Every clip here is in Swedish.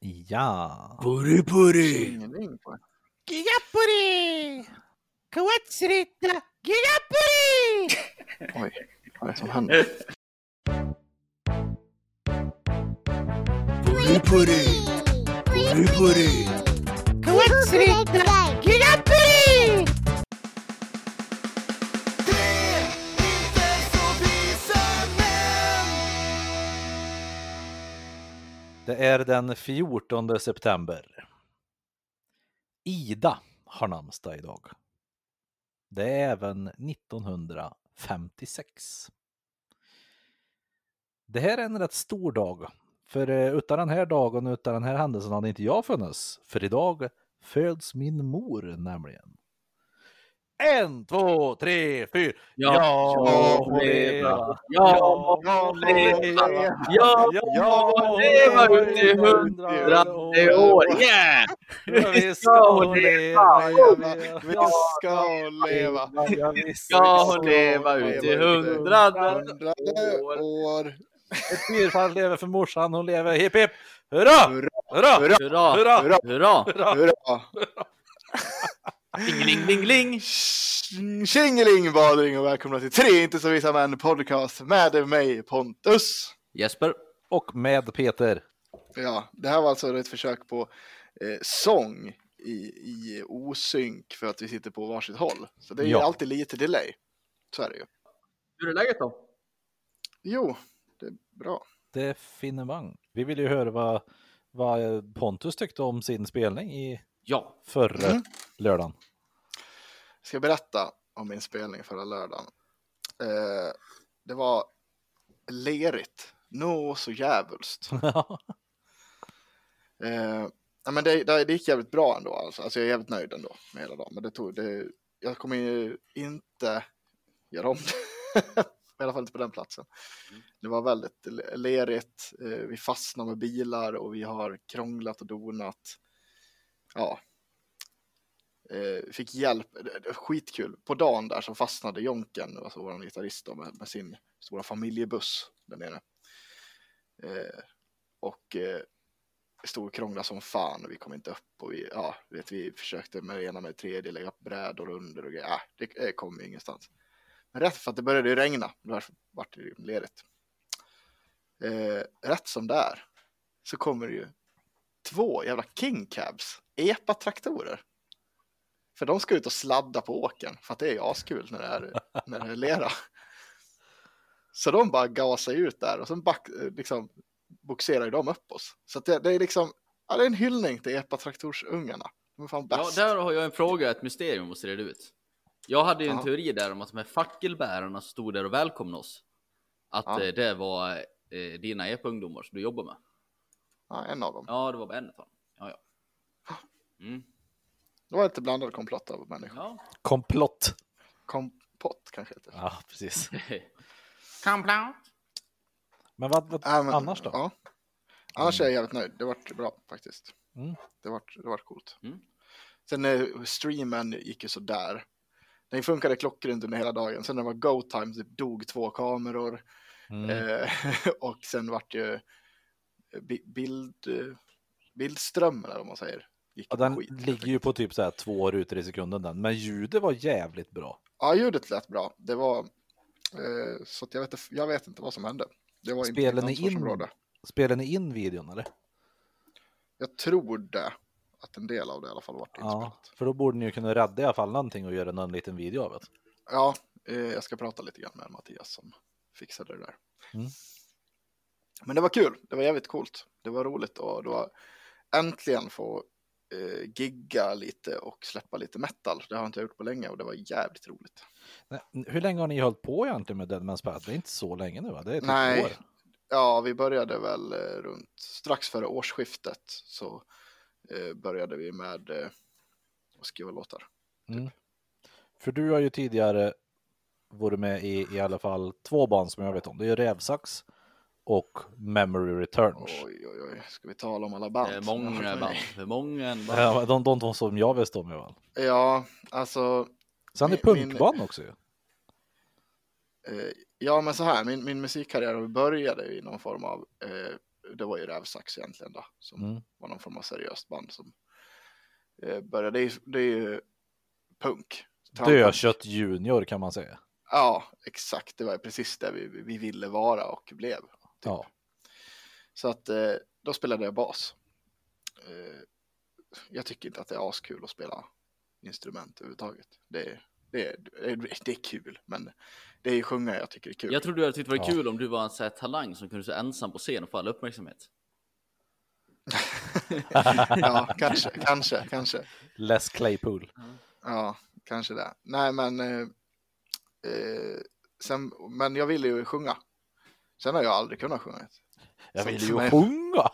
Ja. Puri-puri! Gigapuri! Kawatsirita Gigapuri! Oj, vad är det som händer? Puri-puri! Puri-puri! Kawatsirita Gigapuri! Det är den 14 september. Ida har namnsdag idag. Det är även 1956. Det här är en rätt stor dag. För eh, utan den här dagen utan den här händelsen hade inte jag funnits. För idag föds min mor nämligen. En, två, tre, fyra. Ja, Ja, må leva. Ja, må leva. Ja, må leva ut i hundrade år. Yeah! Vi ska leva. Vi ska leva! Visst Ska leva ut i hundrade år! Ett fyrfall lever för morsan, hon lever hipp hipp. Hurra! Hurra! Hurra! Hurra! Hurra! Hurra! Hurra! Hurra! Hurra! Hurra! Ding, ding, ding. Tjingeling badring och välkomna till Tre inte så vissa män podcast med mig Pontus. Jesper. Och med Peter. Ja, det här var alltså ett försök på eh, sång i, i osynk för att vi sitter på varsitt håll. Så det är ju Ja. alltid lite delay. Så är det ju. Hur är läget då? Jo, det är bra. Det är finemang. Vi vill ju höra vad, vad Pontus tyckte om sin spelning i Ja. förra Mm. lördagen. Jag ska berätta om min spelning förra lördagen. Eh, det var lerigt. Nå så jävulst. Eh, ja, men det, det, det gick jävligt bra ändå. Alltså. alltså jag är jävligt nöjd ändå med hela dagen. Men det tog, det, jag kommer ju inte göra om det. I alla fall inte på den platsen. Det var väldigt le- lerigt. Eh, vi fastnade med bilar och vi har krånglat och donat. Ja. Eh, fick hjälp. Eh, eh, skitkul. På dagen där så fastnade Jonken, alltså vår gitarrist, då, med, med sin stora familjebuss där nere. Eh, och eh, stod och krånglade som fan och vi kom inte upp och vi, ja, vet, vi försökte med det ena med det tredje lägga upp brädor under och grejer. Äh, det, kom ju ingenstans. Men rätt för att det började regna, Då vart det ju ledigt. Eh, rätt som det är så kommer det ju två jävla King Cabs, EPA-traktorer. För de ska ut och sladda på åkern för att det är ju askul när det är, när det är lera. Så de bara gasar ut där och sen back, liksom, boxerar ju de upp oss. Så det, det är liksom, ja, det är en hyllning till EPA-traktorsungarna. De är fan ja, bäst. där har jag en fråga, ett mysterium måste reda ut. Jag hade ju en Ja. teori där om att de här fackelbärarna som stod där och välkomnade oss. Att Ja. eh, det var eh, dina EP-ungdomar som du jobbar med. Ja, en av dem. Ja, det var bara en av dem. Mm. Det var lite blandad komplott av människor. Ja. Komplott. Kompott kanske heter. Ja, precis. Komplott. Men vad, vad Ja, men- annars då? Ja. Annars är jag jävligt nöjd. Det vart bra faktiskt. Mm. Det vart, det vart coolt. Mm. Sen eh, streamen gick ju så där. Den funkade klockrent under hela dagen. Sen när det var go time så dog två kameror. Mm. Eh, och sen vart ju bi- bild, eh, bildströmmen eller vad man säger. Ja, den skit. ligger ju på typ så här två rutor i sekunden den. Men ljudet var jävligt bra. Ja, ljudet lät bra. Det var eh, så att jag vet, inte- jag vet inte vad som hände. Det var inte mitt ni in? Spelade ni in videon eller? Jag tror det. Att en del av det i alla fall vart Ja, inspelat. för då borde ni ju kunna rädda i alla fall någonting och göra någon liten video av det. Ja, eh, jag ska prata lite grann med Mattias som fixade det där. Mm. Men det var kul. Det var jävligt coolt. Det var roligt och det var äntligen få eh, gigga lite och släppa lite metal. Det har jag inte gjort på länge och det var jävligt roligt. Nej, Hur länge har ni hållit på egentligen med Dead Man's Path? Det är inte så länge nu va? Det är typ Nej. år. Ja, vi började väl eh, runt strax före årsskiftet så eh, började vi med eh, att skriva låtar. Mm. För du har ju tidigare varit med i i alla fall två band som jag vet om. Det är Rävsax och Memory Returns. Oj, oj, oj, ska vi tala om alla band? Det är många med band. i? För många band. Ja, de, de två som jag vet om i alla. Ja, alltså Sen är Min- min- punkband också ju. Eh, ja, men så här, min, min musikkarriär började i någon form av, eh, det var ju Rävsax egentligen då, som Mm. var någon form av seriöst band som eh, började. Det är, det är ju punk. Dödkött junior kan man säga. Ja, exakt. Det var precis det vi, vi ville vara och blev. Typ. Ja. Så att eh, då spelade jag bas. Eh, jag tycker inte att det är askul att spela instrument överhuvudtaget. Det är, det är, det är, det är kul, men det är ju sjunga jag tycker är kul. Jag trodde du hade tyckt det var Ja. kul om du var en sån här talang som kunde stå ensam på scen och få all uppmärksamhet. ja, kanske, kanske, kanske. Les Claypool. Ja, kanske det. Nej, men eh, eh, sen, men jag ville ju sjunga. Sen har jag aldrig kunnat sjunga. Jag vill ju mig. sjunga.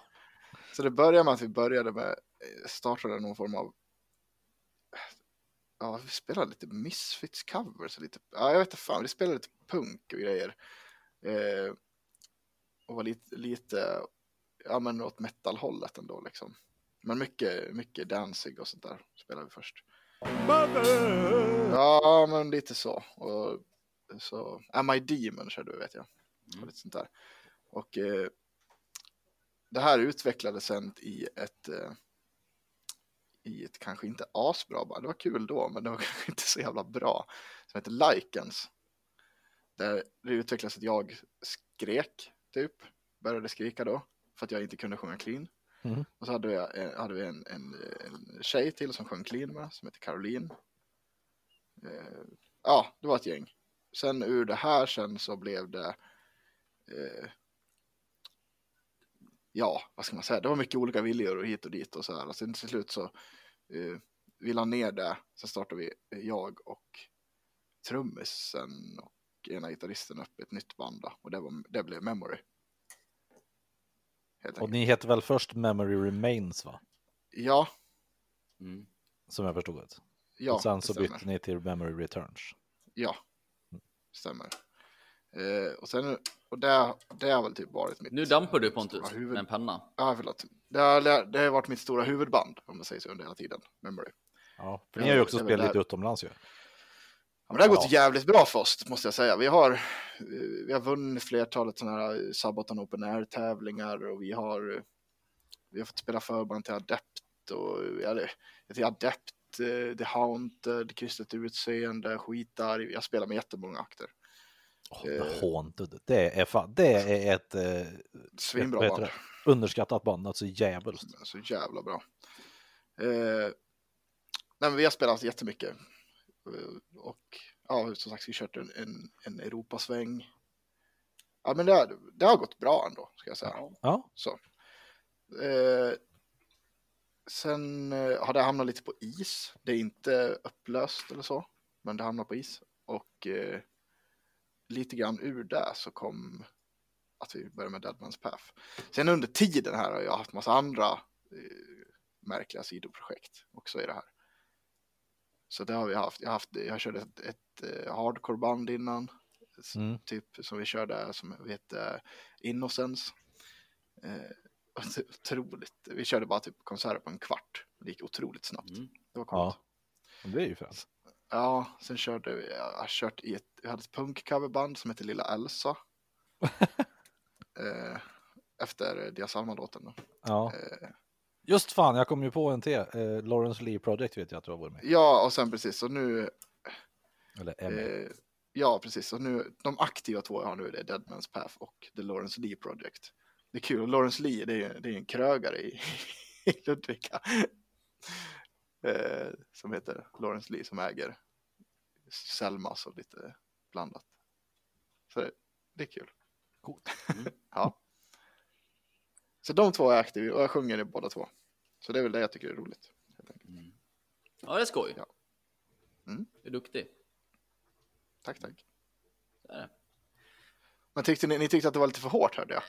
Så det började med att vi började med, eh, startade någon form av, ja, vi spelade lite Misfits covers, och lite, ja, jag vet inte fan, vi spelade lite punk och grejer. Eh, och var lite, lite, ja men åt metal-hållet ändå liksom. Men mycket, mycket dancing och sånt där spelade vi först. Ja, men lite så. Och så, Am I Demon körde vi vet jag. Och lite sånt där. Och eh, det här utvecklades sen i ett, eh, i ett kanske inte asbra band. Det var kul då, men det var kanske inte så jävla bra. Som heter Likens. Där det utvecklades att jag skrek, typ. Började skrika då, för att jag inte kunde sjunga clean. Mhm. Och så hade vi, eh, hade vi en, en, en tjej till som sjöng clean med, som heter Caroline. Eh, ja, det var ett gäng. Sen ur det här sen så blev det eh, ja, vad ska man säga, det var mycket olika viljor och hit och dit och så här. Och sen till slut så eh, vi la ner det, sen startade vi, jag och trummisen och ena gitarristen upp ett nytt band då, och det, var, det blev Memory. Och ni heter väl först Memory Remains va? Ja, Mm. Som jag förstod det. ja, och sen så stämmer. bytte ni till Memory Returns. Ja, stämmer. Eh, och sen, och det, det har väl typ varit mitt Nu dampar du Pontus huvud. med en penna. Ja, förlåt. Det har, det har varit mitt stora huvudband, om man säger så, under hela tiden. Memory. Ja, för ni har ju också spelat där- lite utomlands ju. Ja, men det har gått Ja. jävligt bra för oss, måste jag säga. Vi har, vi har vunnit flertalet sådana här Sabaton Open Air-tävlingar och vi har, vi har fått spela förband till Adept och eller, till Adept, eh, The Haunted, Kristet utseende, skitar. Jag spelar med jättemånga akter. Oh, Eh. Haunted. Det är, fan, det är ett eh, Svinbra band. underskattat band, alltså jävligt. Så jävla bra. Eh, nej, men vi har spelat jättemycket. Eh, Och ja, som sagt, vi kört en, en, en Europasväng. Ja, men det, har- det har gått bra ändå, ska jag säga. Ja, Så. Eh, sen eh, har det hamnat lite på is. Det är inte upplöst eller så, men det hamnar på is. Och eh, lite grann ur det så kom att vi började med Deadman's Path. Sen under tiden här har jag haft massa andra eh, märkliga sidoprojekt också i det här. Så det har vi haft. Jag, har haft, jag körde ett, ett eh, hardcore-band innan. Mm. Typ som vi körde som heter Innocence. Eh, ot- otroligt. Vi körde bara typ konserter på en kvart. Det gick otroligt snabbt. Mm. Det var coolt. ja. Det är ju fränt. Ja, sen körde vi, jag har kört i ett, vi hade ett punkcoverband som heter Lilla Elsa. eh, efter Dia Salma-låten. då. Ja. Eh, Just fan, jag kom ju på en till. Eh, Lawrence Lee Project vet jag att du har varit med ja, och sen precis, och nu, Eller med. eh, ja precis, och nu, de aktiva två jag har nu det är Deadman's Path och The Lawrence Lee Project. Det är kul, och Lawrence Lee det är, ju- det är en krögare i, i Ludvika. Eh, som heter Lawrence Lee som äger Selmas och lite blandat. Så det, det är kul. Coolt. Mm. ja. Så de två är aktiva och jag sjunger i båda två. Så det är väl det jag tycker är roligt. Mm. Ja, det är skoj. Ja. Mm. Du är duktig. Tack, tack. Men tyckte ni, ni tyckte att det var lite för hårt hörde jag.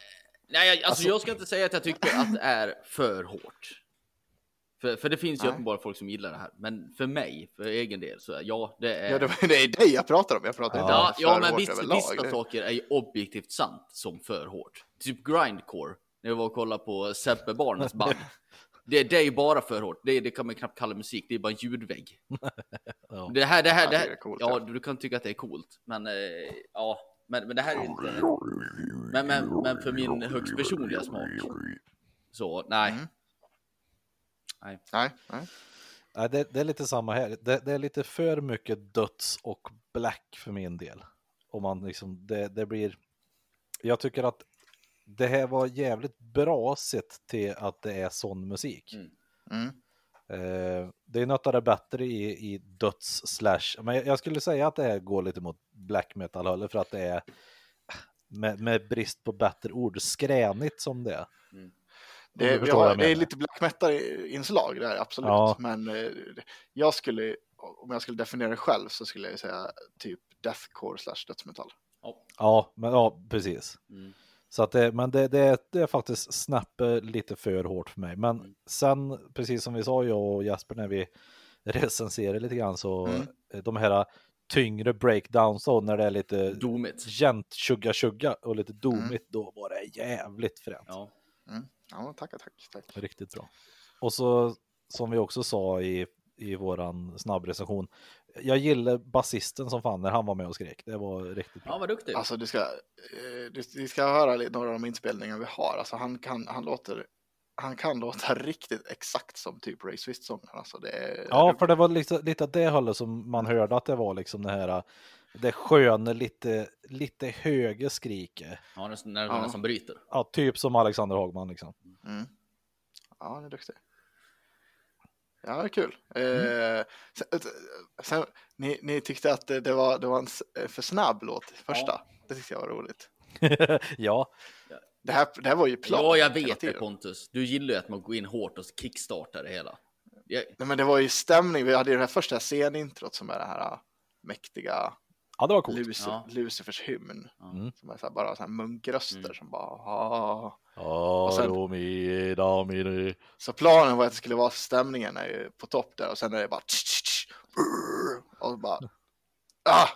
Nej, alltså, Alltså- jag ska inte säga att jag tycker att det är för hårt. För, för det finns ju Nej. uppenbarligen folk som gillar det här. Men för mig, för egen del, så ja, det är... Ja, det, var- det är dig jag pratar om. Jag pratar inte Ja, om ja men vissa, vissa saker är ju objektivt sant som för hårt. Typ grindcore, när jag var och kollade på Sebbe Barnens band. Det, det är ju bara för hårt. Det, det kan man knappt kalla musik, det är bara en ljudvägg. Ja. Det här, det här, Ja, det här, är coolt, ja, ja. du kan tycka att det är coolt, men eh, ja, men, men det här är inte. Men, men, men för min högst personliga smak så nej. Mm. Nej. Nej, nej. Nej, det, det är lite samma här. Det, det är lite för mycket döds och black för min del. Om man liksom, det, det blir... Jag tycker att det här var jävligt bra sett till att det är sån musik. Mm. Mm. Eh, det är något av det bättre i, i döds slash, men jag, jag skulle säga att det här går lite mot black metal hållet för att det är med, med brist på bättre ord skränigt som det är. Det, jag det är lite black metal-inslag där, absolut. Ja. Men eh, jag skulle, om jag skulle definiera det själv så skulle jag säga typ deathcore slash dödsmetall. Ja. Ja, men ja, precis. Mm. Så att det, men det, det, det är faktiskt snäppet lite för hårt för mig. Men Mm. sen, precis som vi sa jag och Jesper när vi recenserade lite grann så Mm. eh, de här tyngre breakdowns då när det är lite Domigt. gent tjugga tjugga och lite domigt då var det jävligt fränt. Ja. Mm. Ja, tackar, tack, tack. Riktigt bra. Och så som vi också sa i, i våran snabbrecension. Jag gillar basisten som fan när han var med och skrek. Det var riktigt bra. ja, vad duktig. Alltså du ska, eh, du, vi ska höra lite, några av de inspelningar vi har. Alltså han kan, han låter, han kan låta riktigt exakt som typ Ray Swift-sången. Alltså det är, Ja, för det var lite, lite av det hållet som man hörde att det var liksom det här det sköna, lite, lite högre skriket. Ja, när Ja. ja. som bryter. Ja, typ som Alexander Hagman liksom. Mm. Ja, han är duktig. Ja, det är kul. Mm. Eh, sen, sen, ni, ni tyckte att det, det, var, det var en eh, för snabb låt, första. Det tyckte jag var roligt. ja, Det här, det här var ju plan. Ja, jag vet det. Pontus. Du gillar ju att man går in hårt och kickstartar det hela. Jag, Nej, men det var ju stämning. Vi hade ju det här första scenintrot som är det här äh, mäktiga ja det var coolt. Luci- Ja. Lucifers hymn. Mm. Som är så här, bara så här munkröster Mm. som bara ah. Sen-. Så planen var att det skulle vara stämningen är ju på topp där och sen är det bara och bara ah,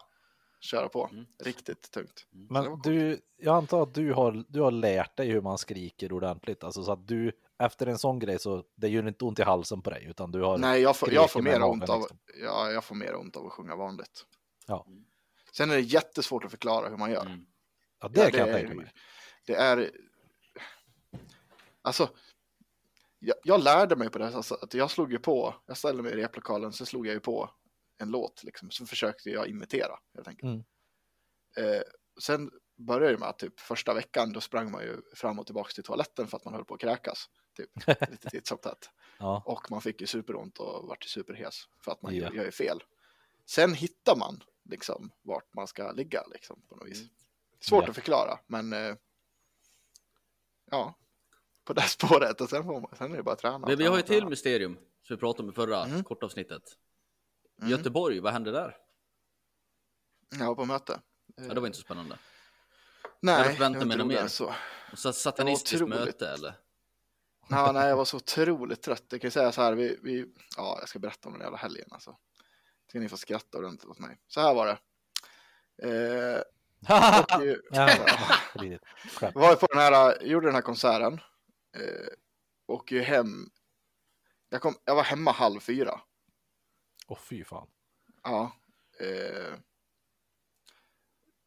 köra på. Mm. Riktigt tungt. Var Men du, jag antar att du har, du har lärt dig hur man skriker ordentligt. Alltså så att du, efter en sån grej så det gör inte ont i halsen på dig utan du har Nej, jag får, jag får mer ont av, liksom. ja, jag får mer ont av att sjunga vanligt. Ja. Sen är det jättesvårt att förklara hur man gör. mm. Ja, det Ja, kan jag är- tänka mig. Det är... Alltså, jag, jag lärde mig på det alltså, att jag slog ju på, jag ställde mig i replokalen, så slog jag ju på en låt, liksom, så försökte jag imitera, helt enkelt. Mm. Eh, sen började det med att typ första veckan, då sprang man ju fram och tillbaka till toaletten för att man höll på att kräkas, typ, lite titt som tätt. Ja, Och man fick ju superont och vart superhes för att man Ja. gör ju fel. Sen hittar man liksom vart man ska ligga liksom på något vis. Svårt Mm. Ja. att förklara, men eh, ja, på det spåret och sen, får man, sen är det bara att träna. Men vi har ju till mysterium som vi pratade om i förra Mm. kortavsnittet. Mm. Göteborg, vad hände där? Jag var på möte. Ja, det var inte så spännande. Nej, det var mig inte något mer. Så. Och så satanistiskt otroligt. möte eller? Ja, nej, jag var så otroligt trött. Jag kan säga så här, vi, vi, ja, jag ska berätta om den jävla helgen alltså. Ska ni få skratta ordentligt åt mig. Så här var det. Eh, och, ju- var på den här, gjorde den här konserten. Eh, och ju hem. Jag, kom, jag var hemma halv fyra. Åh fy fan. Ja. Eh,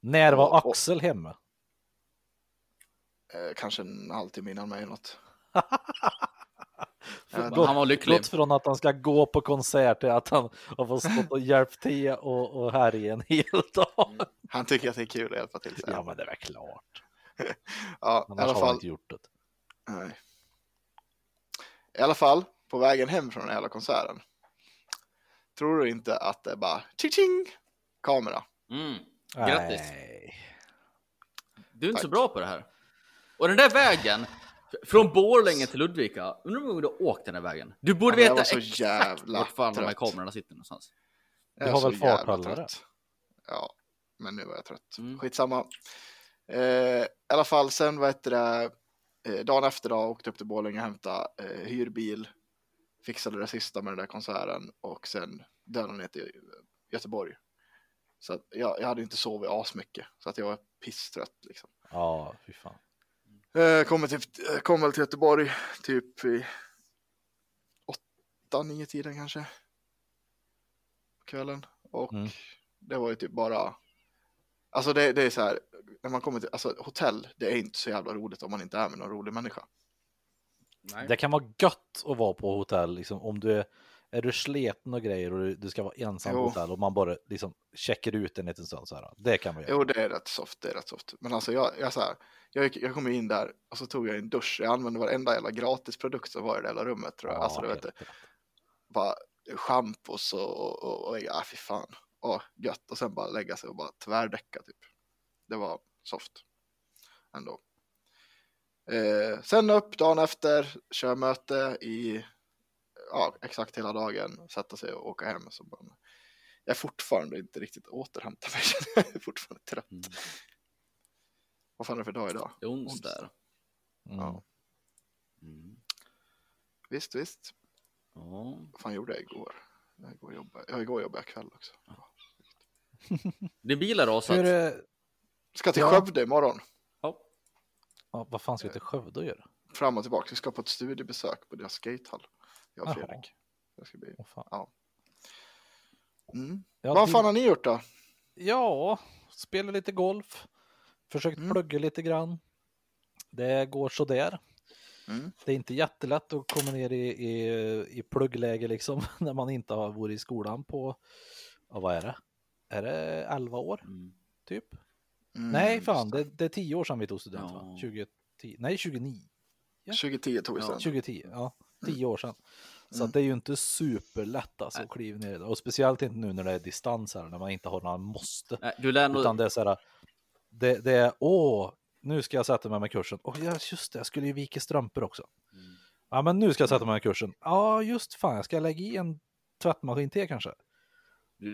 När var och- Axel hemma? eh, kanske en halvtimme innan mig eller något. Ja, Han var lycklig. Gått från att han ska gå på konsert till att han har fått stå och hjälpt till och, och härja en hel dag. Han tycker att det är kul att hjälpa till. Så. Ja men det är väl klart. ja, i Annars alla har han fall. inte gjort det. Nej. I alla fall, på vägen hem från den här jävla konserten. Tror du inte att det är bara tjing kamera? Mm. Grattis. Nej. Du är inte så Tack. bra på det här. Och den där vägen, från Borlänge till Ludvika, undrar hur många du har åkt den här vägen? Du borde Ja, veta exakt jävla vart fan de här kamerorna sitter någonstans. Jag Du har väl farthållare? Ja, men nu var jag trött. Mm. Skitsamma. Eh, I alla fall, sen vad heter det, eh, dagen efter då åkte upp till Borlänge och hämtade eh, hyrbil, fixade det sista med den där konserten och sen dödade ner till Göteborg. Så att jag, jag hade inte sovit asmycket, så att jag var pisstrött liksom. Ja, fy fan. Eh, kommer, till, eh, kom väl till Göteborg typ i åtta, nio tiden kanske. Kvällen. Och Mm. det var ju typ bara, alltså det, det är så här, när man kommer till, alltså hotell, det är inte så jävla roligt om man inte är med någon rolig människa. Nej. Det kan vara gött att vara på hotell, liksom, om du är, är du sleten och grejer och du, du ska vara ensam Jo. hotell och man bara liksom checkar ut en liten stund så här. Det kan man göra. Jo, det är rätt soft, det är rätt soft. Men alltså jag, jag, så här, jag, gick- jag kom in där och så tog jag en dusch. Jag använde varenda jävla gratisprodukt som var i det hela rummet tror jag. alltså, du vet, det, bara schampos och, och, och, och ja, fy fan. Åh, gött. Och sen bara lägga sig och bara tvärdäcka typ. Det var soft. Ändå. Eh, sen upp dagen efter, kör möte i ja, exakt hela dagen, sätta sig och åka hem. Så bara, jag är fortfarande inte riktigt återhämtat mig. jag är fortfarande trött. Mm. Vad fan är det för dag idag? Det är onsdag. Mm. Ja. Mm. Visst, visst. Ja. Vad fan gjorde jag igår? Jag igår jobbade, ja, igår jobbade jag kväll också. Din bil har rasat. Hur, eh, Ska till Ja. Skövde imorgon. Ja. ja, vad fan ska vi till Skövde och göra? Fram och tillbaka. Vi ska på ett studiebesök på deras skatehall. Jag och. Fredrik. Det ska bli... Åh, fan. mm. Ja, Vad fan har ni gjort då? Ja, spela lite golf. Försökt Mm. plugga lite grann. Det går sådär. Mm. Det är inte jättelätt att komma ner i, i, i pluggläge liksom när man inte har varit i skolan på, ja, vad är det? Är det 11 år Mm. typ? Mm, Nej, fan, det. det, det är 10 år sedan vi tog student Ja. va? 2010, nej 2009, 2010 tog vi Ja. sen. 2010, ja, 10 år sedan. Så Mm. det är ju inte superlätt alltså att kliva ner i det. Och speciellt inte nu när det är distans här, när man inte har några måste. Nej, du lär nog... Utan det är så här, det, det är åh, nu ska jag sätta mig med kursen. Åh, ja, just det, jag skulle ju vika strumpor också. Mm. Ja, men nu ska jag sätta mig med kursen. Ja, just fan, jag ska lägga i en tvättmaskin till kanske.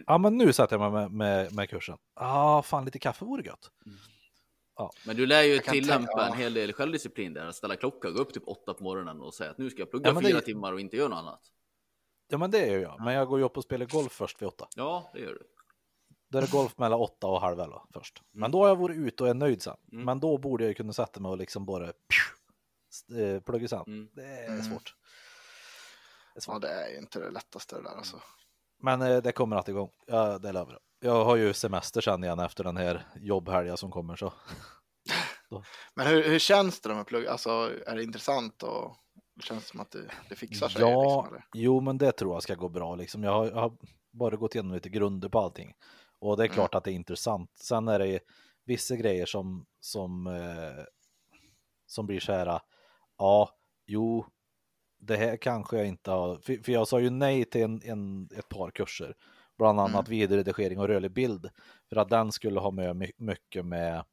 Ja, men nu sätter jag mig med, med, med kursen. Ja, fan, lite kaffe vore gött. Men du lär ju Jag tillämpa tänka- ja. en hel del självdisciplin där. Att ställa klocka, gå upp typ åtta på morgonen och säga att nu ska jag plugga Ja, fyra timmar och inte göra något annat. Ja, men det är ju jag. Men jag går ju upp och spelar golf först vid åtta. Ja, det gör du. Då är det golf mellan åtta och halv elva först. Men då har jag varit ute och är nöjd sen. Mm. Men då borde jag ju kunna sätta mig och liksom bara pju, eh, plugga sen. Mm. Det är Mm. svårt. Det är svårt. Ja, det är ju inte det lättaste det där alltså. Men eh, det kommer alltid igång. Ja, det lovar jag. Jag har ju semester sen igen efter den här jobbhelgen som kommer så. Men hur, hur känns det med plugg? Alltså, är det intressant och det känns som att det, det fixar sig? Ja, Liksom, jo men det tror jag ska gå bra liksom. Jag har, jag har bara gått igenom lite grunder på allting. Och det är Mm. klart att det är intressant. Sen är det vissa grejer som, som, eh, som blir så här, ja, jo, det här kanske jag inte har, för, för jag sa ju nej till en, en, ett par kurser, bland annat Mm. videoredigering och rörlig bild, för att den skulle ha med my- mycket med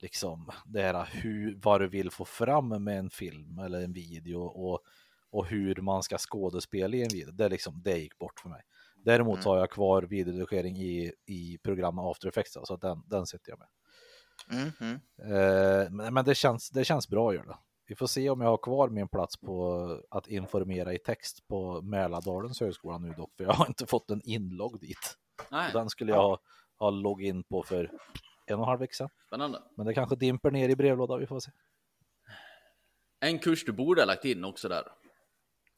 liksom det här hur, vad du vill få fram med en film eller en video och, och hur man ska skådespela i en video. Det, är liksom, det gick bort för mig. Däremot Mm. har jag kvar videoredigering i, i programmet After Effects, så att den, den sitter jag med. Mm, mm. Eh, men men det, känns, det känns bra göra det. Vi får se om jag har kvar min plats på att informera i text på Mälardalens högskola nu dock, för jag har inte fått en inlogg dit. Nej, Den skulle jag ha, ha logg in på för en och en halv vecka sedan. spännande. Men det kanske dimper ner i brevlådan, vi får se. En kurs du borde ha lagt in också där.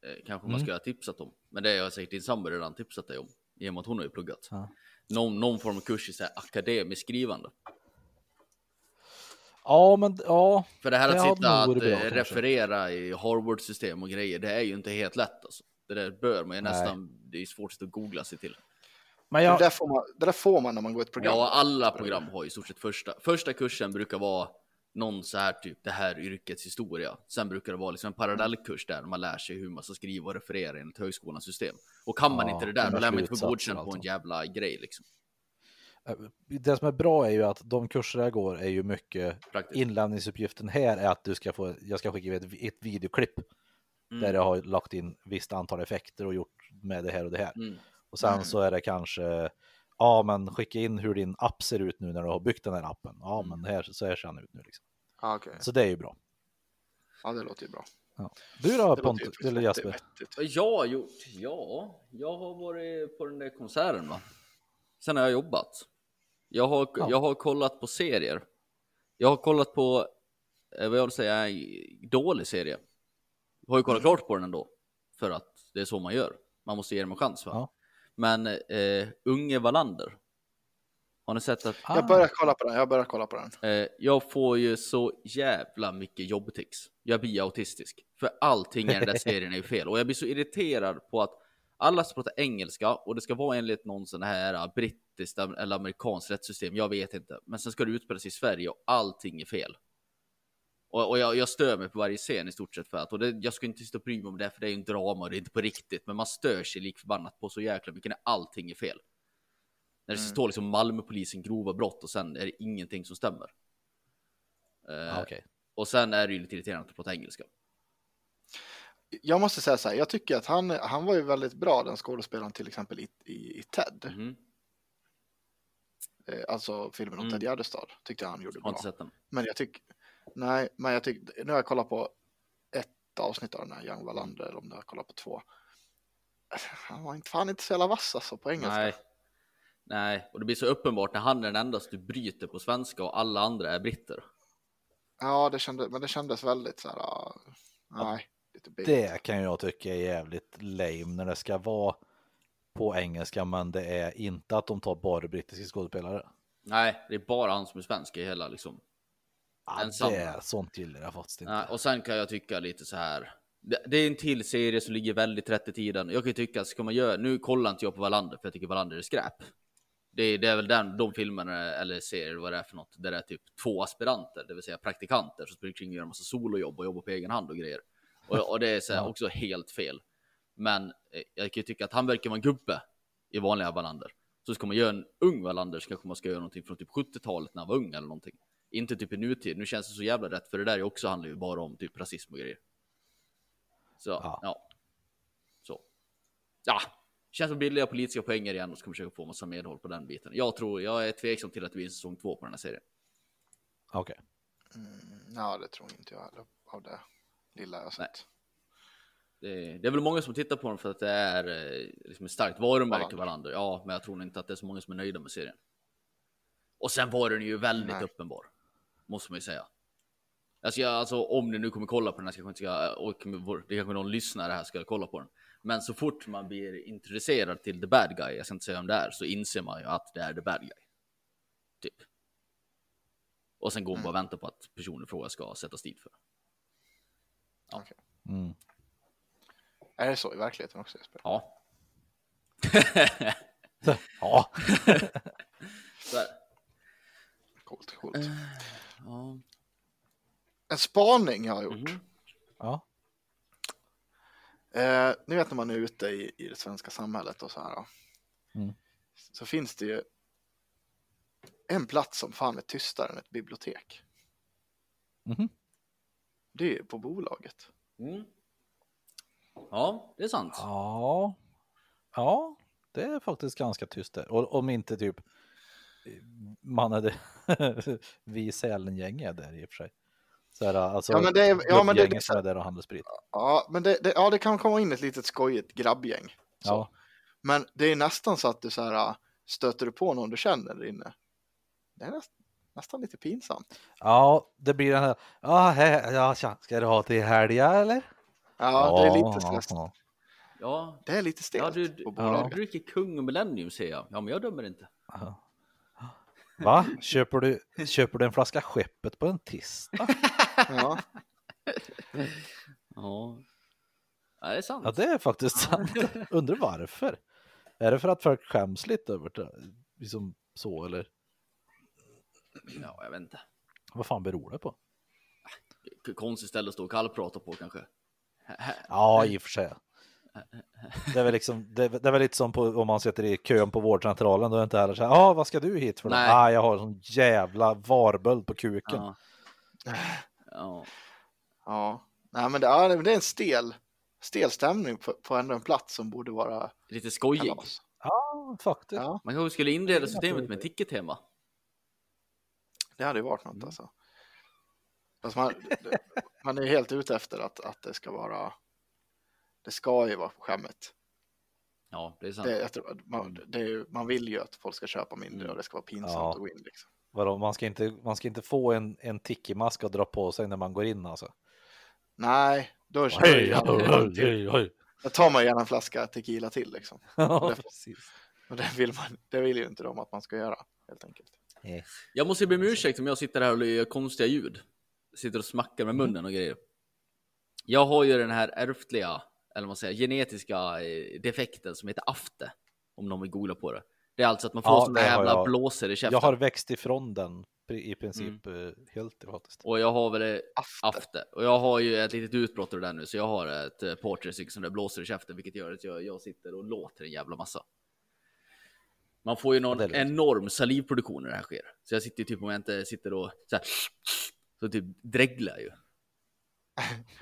Eh, kanske man Mm. skulle ha tipsat om. Men det har säkert din sambo redan tipsat dig om. I och med att hon har ju pluggat. Ja. Någon, någon form av kurs i så här akademiskt skrivande. Ja, men ja, För det här Det att sitta att bra, eh, kanske. referera i Harvard-system och grejer, det är ju inte helt lätt alltså. Det där bör man ju Nej. nästan, det är svårt att googla sig till. men Det, jag, där får man, det där får man när man går ett program. Ja, alla program har ju i stort sett första. Första kursen brukar vara någon så här typ det här yrkets historia. Sen brukar det vara liksom en parallellkurs där man lär sig hur man ska skriva och referera enligt högskolans system. Och kan man Ja, inte det där, då lär man inte få godkänt och på en allt jävla grej liksom. Det som är bra är ju att de kurser jag går är ju mycket Praktiskt. inlämningsuppgiften här är att du ska få, jag ska skicka ett, ett videoklipp Mm. där jag har lagt in visst antal effekter och gjort med det här och det här. Mm. Och sen Mm. så är det kanske, ja men skicka in hur din app ser ut nu när du har byggt den här appen. Ja Mm. men här, så här ser den ut nu liksom. Ja, okej. Så det är ju bra. ja, det låter ju bra. Du då Pontus, eller Jasper? jag har gjort? Ja, jag har varit på den där konserten va. Sen har jag jobbat. Jag har, Ja. jag har kollat på serier. Jag har kollat på, eh, vad jag vill säga, en dålig serie. Jag har ju kollat klart på den ändå. För att det är så man gör. Man måste ge dem en chans va. Ja. Men eh, Unge Wallander. Har ni sett att Ah, Jag börjar kolla på den. Jag börjar kolla på den. eh, jag får ju så jävla mycket jobbtics. jag blir autistisk. För allting i den där serien är ju fel. Och jag blir så irriterad på att alla ska prata engelska och det ska vara enligt någon sån här äh, brittiskt eller amerikanskt rättssystem. Jag vet inte. Men sen ska det utspelas i Sverige och allting är fel. Och, och jag, jag stör mig på varje scen i stort sett för att, och det, jag ska inte sitta och bry mig om det, för det är ju en drama och det är inte på riktigt, men man stör sig lik förbannat på så jäkla mycket när allting är fel. När det Mm. står liksom Malmöpolisen grova brott och sen är det ingenting som stämmer. Eh, Ja, Okej. Och sen är det ju lite irriterande att prata engelska. Jag måste säga så här, jag tycker att han, han var ju väldigt bra den skådespelaren till exempel i, i, i Ted. Eh, alltså filmen om Mm. Ted Gärdestad tyckte jag han gjorde Har bra. inte sett den. Men jag tycker, nej, men jag tycker, nu har jag kollat på ett avsnitt av den här Young Wallander, eller om jag har kollat på två. Han var inte, fan inte så jävla vass alltså på engelska. Nej. Nej, och det blir så uppenbart när han är den enda du bryter på svenska och alla andra är britter. Ja, det kändes, men det kändes väldigt så här, ah, nej, lite billigt. Det kan jag tycka är jävligt lame när det ska vara på engelska men det är inte att de tar bara brittiska skådespelare. Nej, det är bara han som är svensk i hela liksom. Ja, Ensam. det är sånt gillar jag faktiskt inte. Nej, och sen kan jag tycka lite så här. Det, det är en till serie som ligger väldigt rätt i tiden. Jag kan tycka, ska man göra, nu kollar inte jag på Wallander för jag tycker Wallander är skräp. Det, är- det är väl den, de filmerna eller serier, vad det är för något, där det är typ två aspiranter, det vill säga praktikanter som springer kring och gör en massa solojobb och jobbar på egen hand och grejer. Och, och det är så här, också helt fel. Men eh, jag kan ju tycka att han verkar vara en gubbe i vanliga Wallander. Så ska man göra en ung Wallander så kanske man ska göra någonting från typ 70-talet när han var ung eller någonting. Inte typ i nutid. Nu känns det så jävla rätt för det där är också handlar ju bara om typ rasism och grejer. Så Ja. ja. Så. Ja, känns som billiga politiska poänger igen och ska försöka få massa medhåll på den biten. Jag tror, jag är tveksam till att det blir en säsong två på den här serien. Okej. Mm, ja, det tror inte jag heller av det lilla jag sett. Det, det är väl många som tittar på den för att det är eh, liksom ett starkt varumärke Wallander. varandra. Ja, men jag tror inte att det är så många som är nöjda med serien. Och sen var den ju väldigt Nej. uppenbar. Måste man ju säga. Alltså, jag, alltså om ni nu kommer kolla på den här, ska ska, och vår- det kanske någon lyssnare här ska kolla på den. Men så fort man blir introducerad till the bad guy, jag ska inte säga om det är, så inser man ju att det är the bad guy. Typ. Och sen går man bara och väntar på att personen i fråga ska sättas dit för. Mm. Är det så i verkligheten också Jesper? Ja. Ja. Coolt, coolt. Ja. En spaning jag har gjort. Mhm. ja. Eh, ni vet när man är ute i, i det svenska samhället och så här. Mm. Så finns det ju en plats som fan är tystare än ett bibliotek. Mhm. Det är på bolaget. Mm. Ja, det är sant. Ja. Ja, det är faktiskt ganska tyst där. Och om inte typ man är det, vi Sälen-gäng är där i och för sig. Så här, alltså, Ja, men det är- ja, men det- gubbgänget som är där och handlar sprit. Ja, men det, det, ja, det kan komma in ett litet skojigt grabbgäng. Så. Ja. Men det är nästan så att du så här stöter du på någon du känner där inne. Det är näst, nästan lite pinsamt. ja, det blir den här, ja, he, ja tja, ska du ha till helga eller? Ja, det är lite stress. ja. Ja, Det är lite ja stelt du, ja. bolaget. du dricker kung och millennium ser jag. Ja, men jag dömer inte. Ja. Va? Köper du, köper du en flaska skeppet på en tisdag? Ja. Ja, ja det är sant. Ja, det är faktiskt sant. Undrar varför. Är det för att folk skäms lite över det? Liksom så eller? Ja, jag vet inte. Vad fan beror det på? Konstigt ställe att stå och kallprata på kanske. Ja, i och för sig. Det är väl liksom, det det är väl lite som på, om man sitter i kön på vårdcentralen, då är det inte heller så här, ja ah, vad ska du hit för? då?" Nej. Ah, jag har en sån jävla varböld på kuken. Ja. Ja. ja. Nej, men det, ja, det är en stel, stel stämning på, på ändå en plats som borde vara Lite skojig. Ja, faktiskt. Ja, Man kanske skulle inreda systemet med ticket-tema. Det hade ju varit Mm. något alltså. Fast man, man är helt ute efter att, att det ska vara, det ska ju vara på skämmet. Ja, det är sant. Det, tror, man, det är, man vill ju att folk ska köpa mindre Mm. och det ska vara pinsamt Ja. att gå in. Liksom. Vadå, man ska inte, man ska inte få en, en tiki-mask att dra på sig när man går in alltså. Nej, då, då, hej, hej, hej. då tar man gärna en flaska tequila till. Liksom. Ja, precis. Och det vill, man, det vill ju inte de att man ska göra, helt enkelt. Jag måste be om ursäkt om jag sitter här och gör konstiga ljud. Sitter och smackar med munnen och grejer. Jag har ju den här ärftliga, eller vad man säger, genetiska eh, defekten som heter afte. Om någon vill googla på det. Det är alltså att man får Ja, sådana jävla blåsor i käften. Jag har växt ifrån den i princip eh, helt faktiskt. Och jag har väl eh, Afte. afte. Och jag har ju ett litet utbrott ur det där nu, så jag har ett stycken som det blåser i käften, vilket gör att jag, jag sitter och låter en jävla massa. Man får ju någon lugnt. enorm salivproduktion när det här sker. Så jag sitter ju typ om jag inte sitter och så här, så typ dreglar ju.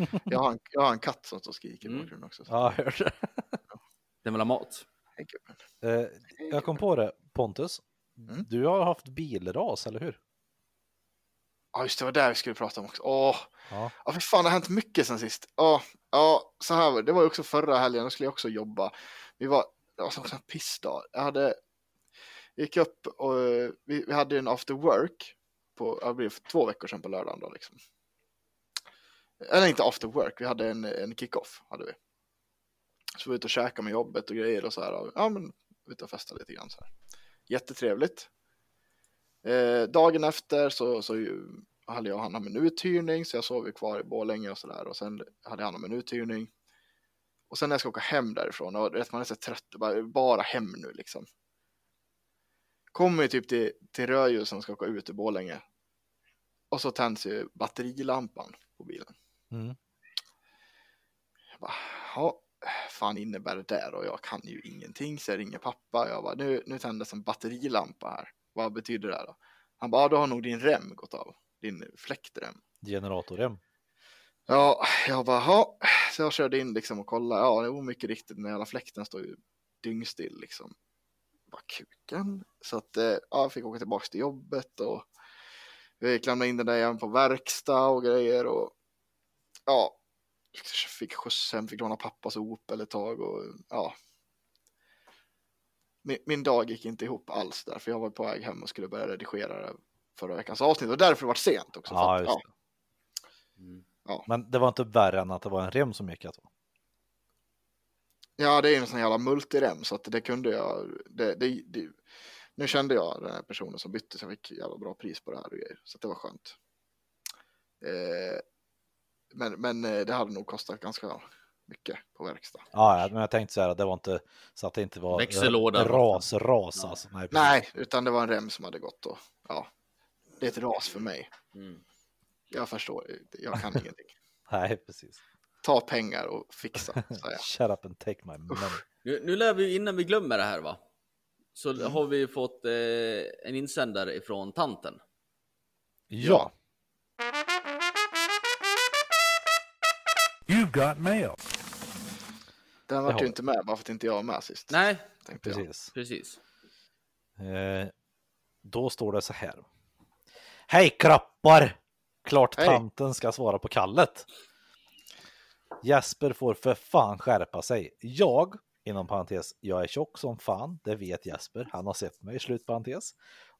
Jag har en, jag har en katt som står och skriker i Mm. bakgrunden också. så- Ja, jag hörde det. Den vill ha mat. Eh, jag kom på det, Pontus. Mm. Du har haft bilras, eller hur? Ja, just det, var där vi skulle prata om också. Åh, Ja. ja, för fan, det har hänt mycket sen sist. Ja, ja, så här var det. Det var ju också förra helgen, då skulle jag också jobba. Vi var, det var också en pissdag. Jag hade, gick upp och eh, vi, vi hade en after work på, det för två veckor sedan på lördagen då liksom. Eller inte after work, vi hade en, en kick-off hade vi. Så vi var ute och käkade med jobbet och grejer och så här. och, Ja, men ute och festade lite grann så här. Jättetrevligt. Eh, dagen efter så, så hade jag hand om en uthyrning så jag sov ju kvar i Borlänge och sådär och sen hade jag hand om en uthyrning. Och sen när jag ska åka hem därifrån och rätt man är så trött, bara, bara hem nu liksom. Kommer ju typ till, till rödljusen och ska åka ut i Borlänge. Och så tänds ju batterilampan på bilen. Mm. Jag bara, ja, fan innebär det där? Och jag kan ju ingenting, så jag ringer pappa. Jag bara, nu, nu tändes en batterilampa här. Vad betyder det här då? Han bara, ja, då har nog din rem gått av. Din fläktrem. Generatorrem. Ja, jag bara, ja. Så jag körde in liksom och kollade. Ja, det var mycket riktigt. Den jävla fläkten står ju dyngstill liksom. Bara kuken. Så att, eh, ja, jag fick åka tillbaka till jobbet och vi fick lämna in den där igen på verkstad och grejer och ja, fick skjuts hem, fick låna pappas Opel ett tag och ja. Min, min dag gick inte ihop alls där, för jag var på väg hem och skulle börja redigera förra veckans avsnitt och därför var det sent också. Ja, att, ja. Mm. Men det var inte värre än att det var en rem som gick alltså. Ja, det är ju en sån jävla multirem så att det kunde jag. Det, det, det, nu kände jag den här personen som bytte så jag fick jävla bra pris på det här och grejer. Så att det var skönt. Eh, men, men eh, det hade nog kostat ganska mycket på verkstad. Ja, ja, men jag tänkte så här, det var inte så att det inte var Växellåda. ras, ras alltså. Nej. Nej, utan det var en rem som hade gått och ja, det är ett ras för mig. Mm. Jag förstår, jag kan ingenting. Nej, precis. Ta pengar och fixa. Shut up and take my money. Nu, nu lär vi innan vi glömmer det här va. Så Mm. har vi fått eh, en insändare ifrån tanten. Ja, You've got mail. Den var ju inte med bara för att inte jag var med sist. Nej, jag. precis. precis. Eh, då står det så här. Hej kroppar! Klart Hej. tanten ska svara på kallet. Jesper får för fan skärpa sig. Jag, inom parentes, jag är tjock som fan, det vet Jesper, han har sett mig, slutparentes.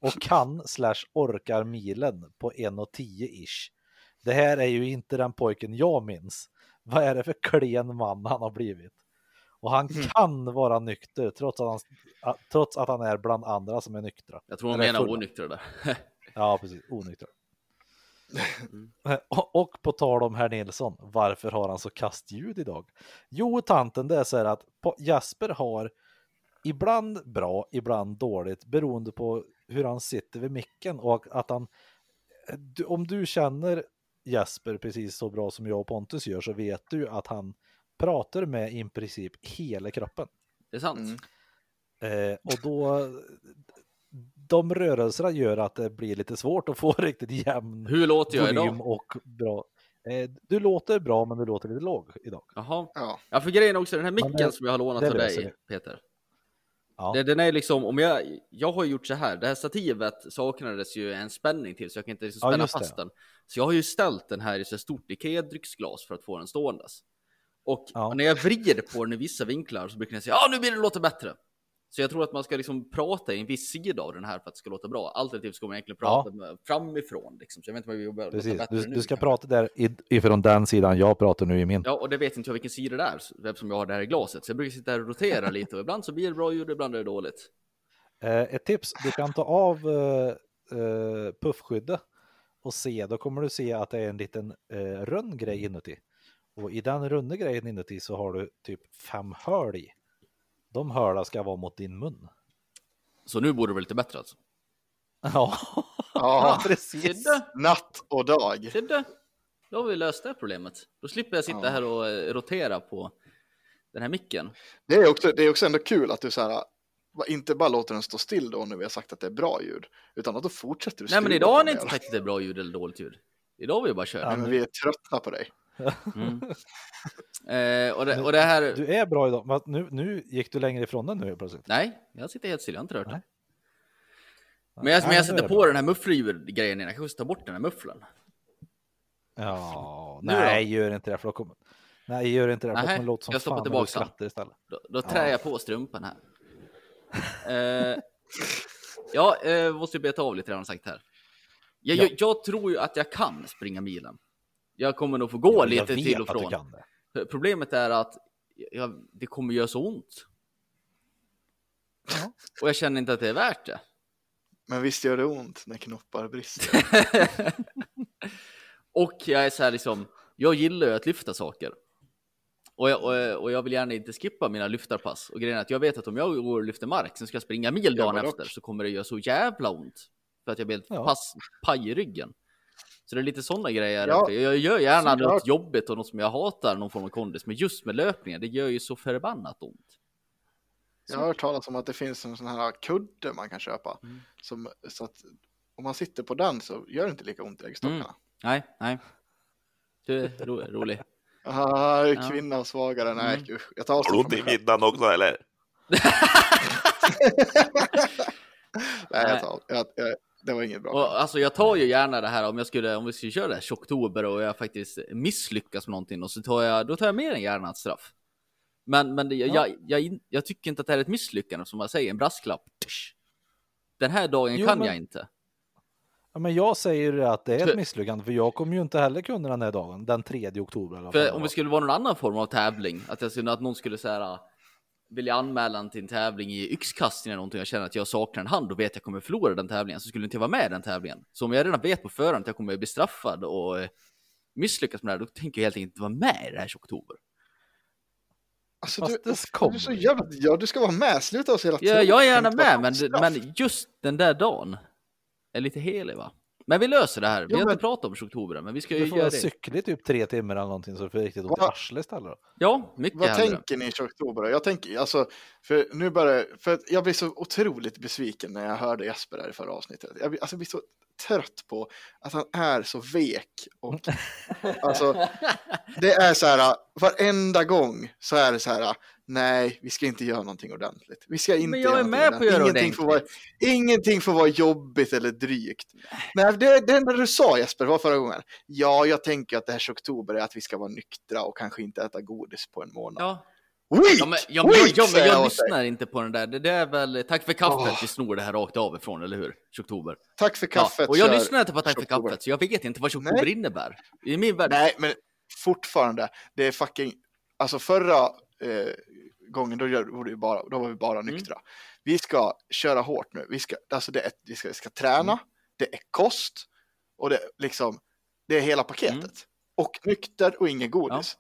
Och kan slash orkar milen på 1,10 ish. Det här är ju inte den pojken jag minns. Vad är det för klen man han har blivit? Och han kan vara nykter trots att han, trots att han är bland andra som är nyktra. Jag tror Eller menar onyktra där. Ja, precis. Onyktra. Och, och på tal om herr Nilsson, varför har han så kastljud idag? Jo, tanten, det är så här att Jasper har ibland bra, ibland dåligt, beroende på hur han sitter vid micken och att han, om du känner Jasper precis så bra som jag och Pontus gör så vet du att han pratar med i princip hela kroppen. Det är sant. Mm. Eh, och då, de rörelserna gör att det blir lite svårt att få riktigt jämn Hur låter jag volym idag? och bra. Eh, du låter bra, men du låter lite låg idag. Jaha. Ja, Ja, för grejen är också den här micken det- som jag har lånat av dig, Peter. Ja, Det, den är liksom, om jag, jag har gjort så här, det här stativet saknades ju en spänning till så jag kan inte liksom Ja, spänna det. fast den. Så jag har ju ställt den här i så stort Ikea-drycksglas för att få den ståendes. Och Ja. när jag vrider på den i vissa vinklar så brukar jag säga ja nu blir det låta bättre. Så jag tror att man ska liksom prata i en viss sida av den här för att det ska låta bra. Alternativt ska man egentligen prata med, framifrån liksom. Så jag vet inte vad vi jobbar precis. Du, nu, du ska kanske. prata där ifrån den sidan jag pratar nu i min. Ja, och det vet inte jag vilken sida det är eftersom jag har det här i glaset. Så jag brukar sitta här och rotera lite och ibland så blir det bra ljud, ibland är det dåligt. Eh, ett tips, du kan ta av eh, eh, puffskyddet och se, då kommer du se att det är en liten eh, rund grej inuti. Och i den runda grejen inuti så har du typ fem hål i. De hålen ska vara mot din mun. Så nu borde det vara lite bättre alltså. Ja, Ja, precis. Natt och dag. sedde. Då har vi löst det problemet. Då slipper jag sitta Ja. här och eh, rotera på den här micken. Det är också, det är också ändå kul att du så här, inte bara låter den stå still då när vi har sagt att det är bra ljud, utan att då fortsätter du Nej men idag har ni inte sagt att det är bra ljud eller dåligt ljud. Idag har vi bara kört. Nej, men vi är tröttna på dig. Mm. Eh, och, det, och det här... Du är bra idag. Nu, nu gick du längre ifrån den nu plötsligt. Nej, jag sitter helt still, jag har inte rört det. Men jag, Nej, men jag sätter det på bra. den här mufflergrejen, jag kanske ta bort den här mufflern. Ja, Nu då? nej, gör inte det. För då kommer... Nej, gör inte det. För då kommer det låta som jag stoppar fan tillbaka den. skrattar istället. Då, då trär jag på strumpan här. Eh, ja, eh, måste ju beta av lite redan sagt här. Jag, Ja. jag, jag tror ju att jag kan springa milen. Jag kommer nog få gå Ja, lite till och att du från. kan det. Problemet är att jag, det kommer göra så ont. Ja. Och jag känner inte att det är värt det. Men visst gör det ont när knoppar brister. och jag är så här liksom, jag gillar ju att lyfta saker. Och jag, och, jag- och jag vill gärna inte skippa mina lyftarpass. Och grejen är att jag vet att om jag går och lyfter mark, sen ska jag springa mil dagen efter, dock. så kommer det göra så jävla ont. För att jag blir helt Ja. pass, paj i ryggen. Så det är lite sådana grejer. Ja, jag gör gärna såklart. något jobbigt och något som jag hatar, någon form av kondis. Men just med löpningen, det gör ju så förbannat ont. Jag har hört talas om att det finns en sån här kudde man kan köpa. Mm. Som, så att om man sitter på den så gör det inte lika ont i äggstockarna. Nej, nej. Du är ro, rolig. Ah, Ja. kvinna och svagare, nej Mm. usch. Jag tar Har du avstånd ont från i middagen också eller? Nej, Nej. jag tar, jag, jag, det var inget bra. Och, alltså jag tar ju gärna det här om jag skulle, om vi skulle köra det här oktober och jag faktiskt misslyckas med någonting och så tar jag, då tar jag mer än gärna ett straff. Men, men det, jag, Ja. jag, jag, jag tycker inte att det här är ett misslyckande som man säger, en brasklapp. Den här dagen Jo, kan men- jag inte. Ja, men jag säger att det är ett misslyckande, för jag kommer ju inte heller kunna den här dagen, den 3 oktober. För om det skulle vara någon annan form av tävling, att, jag skulle, att någon skulle säga vilja anmäla en till en tävling i yxkastning eller någonting, jag känner att jag saknar en hand och vet att jag kommer förlora den tävlingen, så skulle inte jag vara med i den tävlingen. Så om jag redan vet på förhand att jag kommer bli straffad och eh, misslyckas med det här, då tänker jag helt enkelt inte vara med i det här i oktober. Alltså, Fast du, du är så jävla, ja, du ska vara med, sluta oss hela Ja, tiden. jag är gärna med, men, men just den där dagen är lite helig va? Men vi löser det här. Vi har men- inte pratat om oktober, men vi ska ju Du får göra det. cykla i typ tre timmar eller någonting så du får riktigt ont i Vad- arslet istället. Ja, mycket Vad hellre. tänker ni i oktober? Jag tänker, alltså, för nu börjar, för att jag blir så otroligt besviken när jag hörde Jesper där i förra avsnittet. Jag blir, alltså, jag blir så trött på att han är så vek och alltså, det är så här, varenda gång så är det så här, nej, vi ska inte göra någonting ordentligt. Vi ska inte Men jag göra är med på att göra ingenting får, vara, ingenting får vara jobbigt eller drygt. Nej, det, det enda du sa Jesper var förra gången. Ja, jag tänker att det här oktober är att vi ska vara nyktra och kanske inte äta godis på en månad. Ja, Weak! ja, men, ja, men, jag, Weak, men jag jag åt dig. lyssnar inte på den där. Det, det är väl tack för kaffet Åh. vi snor det här rakt av ifrån, eller hur? Oktober. Tack för kaffet. Ja, och jag lyssnar inte på tack för kaffet, så jag vet inte vad Nej. innebär. I min värld. Nej, men fortfarande, det är fucking, alltså förra eh, gången då, gör, var det bara, då var vi bara Mm. nyktra. Vi ska köra hårt nu, vi ska, alltså det är, vi, ska, vi ska träna, Mm. det är kost och det är liksom, det är hela paketet. Mm. Och nykter och ingen godis.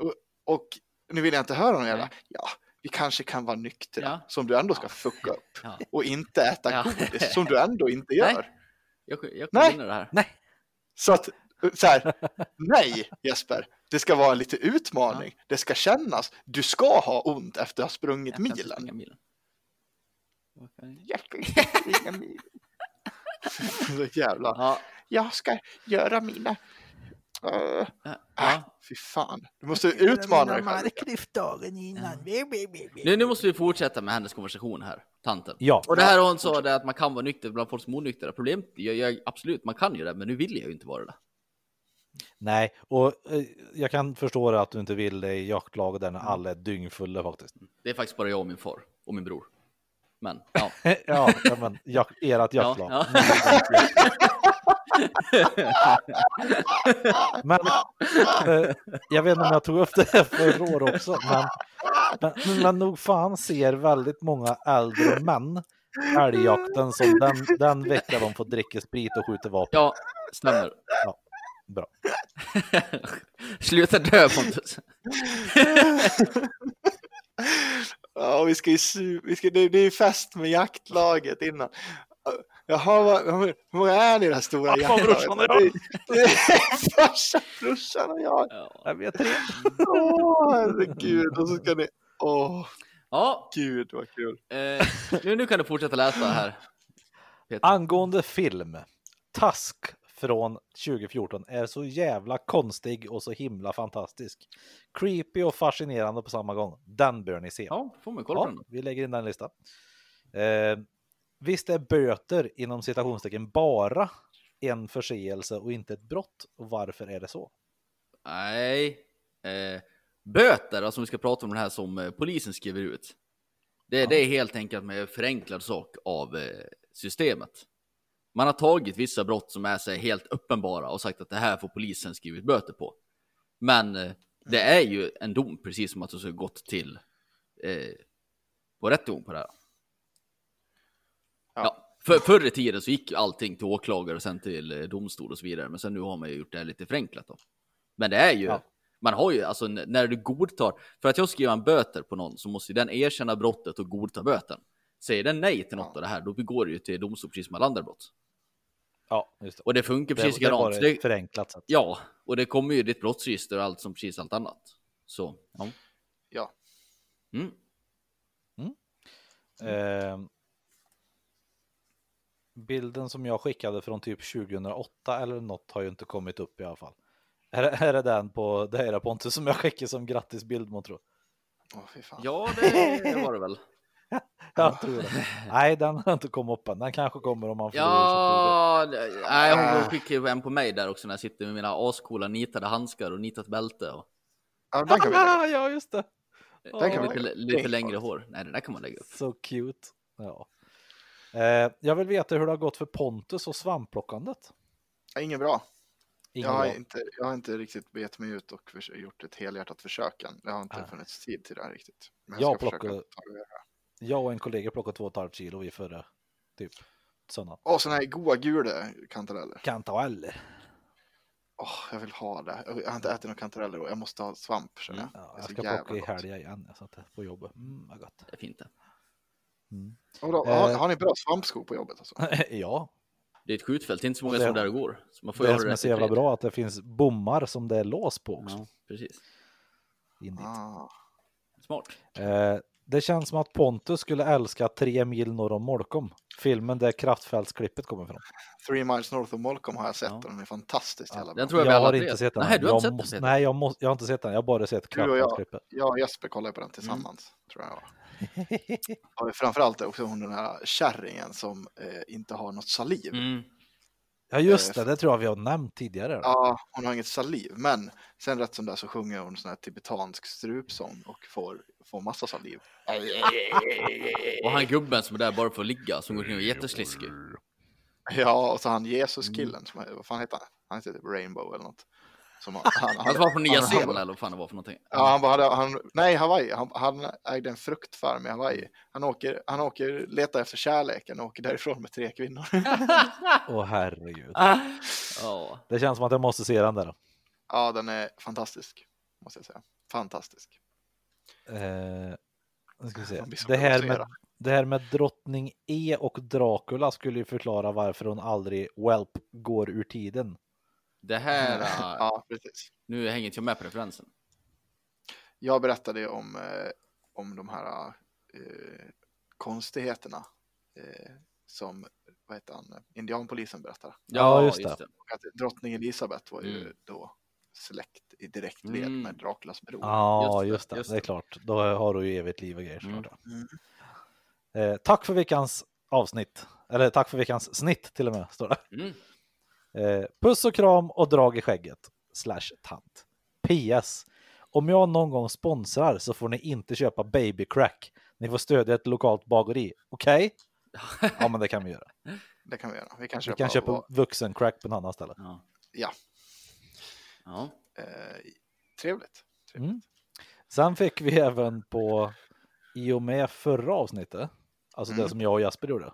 Och, och nu vill jag inte höra någon jävla, Nej. ja, vi kanske kan vara nyktra, Ja. som du ändå ska fucka upp. Ja. Och inte äta Ja. godis, som du ändå inte Nej. gör. Jag, jag Nej. kommer vinna det här. Nej, Så att, så här, nej Jesper, det ska vara lite utmaning. Det ska kännas. Du ska ha ont efter att ha sprungit Jag milen. Jag ska inte springa milen. Så jävla, Ja, jag ska göra mina... Uh, ja, äh, ja. fy fan, du måste utmana dig själv. innan. Nu, nu måste vi fortsätta med hennes konversation här, tanten. ja. Och det här hon sa det att man kan vara nykter bland folk som är onyktra. Problemet, jag, jag, absolut, man kan ju det, men nu vill jag ju inte vara det. Nej, och eh, jag kan förstå det att du inte vill det i jaktlaget där när alla är dyngfulla faktiskt. Det är faktiskt bara jag och min far och min bror. Men ja, ja, ja, men jak, ert ja, jaktlag. ja. Men eh, jag vet inte om jag tog upp det här förra året också, men, men, men nog fan ser väldigt många äldre män älgjakten som den, den veckan de får dricka sprit och skjuta vapen. ja stämmer. Bra. Sluta dö Pontus. Ja, vi ska ju vi ska, det, det är ju fest med jaktlaget innan. Jaha, vad, hur många är ni i det här stora Ja, brorsan och jag. Det, det är farsan, brorsan och jag. Ja. Jag vet tre. Åh, herregud. Och så ska ni... Åh, Ja, gud vad kul. eh, nu, nu kan du fortsätta läsa här. Angående film. Task från 2014 är så jävla konstig och så himla fantastisk. Creepy och fascinerande på samma gång. Den bör ni se. Ja, får man kolla på Ja, den då. vi lägger in den listan. Eh, visst är böter inom citationstecken bara en förseelse och inte ett brott? Och varför är det så? Nej. Eh, böter, alltså vi ska prata om den här som eh, polisen skriver ut. Det, det är helt enkelt med förenklad sak av eh, systemet. Man har tagit vissa brott som är här, helt uppenbara och sagt att det här får polisen skrivit böter på. Men eh, det är ju en dom, precis som att du skulle gått till eh, på rättegång på det här. Ja. Ja. För, förr i tiden så gick allting till åklagare och sen till eh, domstol och så vidare. Men sen nu har man ju gjort det här lite förenklat då. Men det är ju, Ja. man har ju alltså när du godtar, för att jag skriver en böter på någon så måste ju den erkänna brottet och godta böten. Säger den nej till något Ja. av det här, då begår du ju till domstol precis som alla andra brott. Ja, just det. Och det funkar Det, precis det likadant. så ett Det, förenklat sätt. ja, och det kommer ju ditt brottsregister och allt som precis allt annat. Så, ja. Ja. Mm. Eh, bilden som jag skickade från typ 2008 eller något har ju inte kommit upp i alla fall. Är, det- är det den på det är det Pontus som jag skickade som grattisbild mot tro? Åh, fy fan. ja, det var det väl. Jag tror det. Nej, den har inte kommit upp än. Den kanske kommer om man får Ja, nej, hon skickade ju en på mig där också när jag sitter med mina ascoola nitade handskar och nitat bälte och Ja, den kan vi lägga. Ah, ja, just det. Den kan lite, lite längre hår. Nej, det där kan man lägga upp. Så cute. Ja. Eh, jag vill veta hur det har gått för Pontus och svampplockandet. Ja, Inget bra. Ingen Jag har, bra. inte, jag har inte riktigt bet mig ut och gjort ett helhjärtat försök än. Det har inte Ah. funnits tid till det här riktigt. Men Jag ska försöka plockade- ta det här. Jag och en kollega plockade två och ett halvt kilo i förra typ söndagen. Åh, sådana här goa gula kantareller. Kantareller. Åh, jag vill ha det. Jag har inte ätit några kantareller och jag måste ha svamp känner jag. Ja, Det jag ska plocka i helgen igen. Jag satt på jobbet. Mm, vad gott. Det är fint det. Mm. Och då, har, Eh. har ni bra svampskog på jobbet alltså? ja, Det är ett skjutfält, det är inte så många Det- som där och går. Så man får det ha som är så jävla fred. bra att det finns bommar som det är lås på också. Ja, precis. Ah. Smart. Eh, det känns som att Pontus skulle älska Tre mil norr om Molkom. Filmen där kraftfältsklippet kommer ifrån. Three miles north of Molkom har jag sett Ja. och den är fantastiskt jävla bra. Den tror jag, Jag har inte sett den. Nej, du har inte jag sett måste, den? Nej, jag, jag har inte sett den. Jag har bara sett och jag. kraftfältsklippet. Jag och Jesper kollade på den tillsammans, tror jag. Och framförallt också hon den här kärringen som eh, inte har något saliv. Mm. Ja, just det. Det tror jag vi har nämnt tidigare. Ja, hon har inget saliv, men sen rätt som det så sjunger hon sån här tibetansk strupsång och får, får massa saliv. Och han gubben som är där bara för att ligga, som går omkring och är jättesliskig. Ja, och så han Jesus-killen, som, vad fan heter han? Han heter typ Rainbow eller något. Som han, han, Han var från Nya Zeeland eller vad fan det var för någonting. Ja, han, hade, han, nej, Hawaii. Han, han ägde en fruktfarm i Hawaii. Han åker, han åker, letar efter kärleken och åker därifrån med tre kvinnor. Åh herregud. Ja, Det känns som att jag måste se den där. Ja, den är fantastisk, måste jag säga. Fantastisk. Eh, ska vi se. Det, här med, det här med drottning E och Dracula skulle ju förklara varför hon aldrig Welp går ur tiden. Det här, Ja, precis. nu hänger inte jag med på referensen. Jag berättade om, eh, om de här eh, konstigheterna eh, som vad heter han, indianpolisen berättar. Ja, just det. Och att drottning Elisabeth var ju Mm. då släkt i direkt led Mm. med Draculas bror. Ja, Just just det, just Det är det. klart. Då har du ju evigt liv och grejer. Mm. Mm. Eh, tack för veckans avsnitt. Eller tack för veckans snitt till och med. Står det. Eh, puss och kram och drag i skägget. Slash tant. PS. Om jag någon gång sponsrar så får ni inte köpa baby crack. Ni får stödja ett lokalt bageri. Okej? Ja, men det kan vi göra. Det kan vi göra. Vi kan Vi köpa, kan köpa vad- vuxen crack på en annan ställe. Ja. Ja. Ja. eh, trevligt. Mm. Sen fick vi även på, i och med förra avsnittet, alltså det Mm. som jag och Jasper gjorde,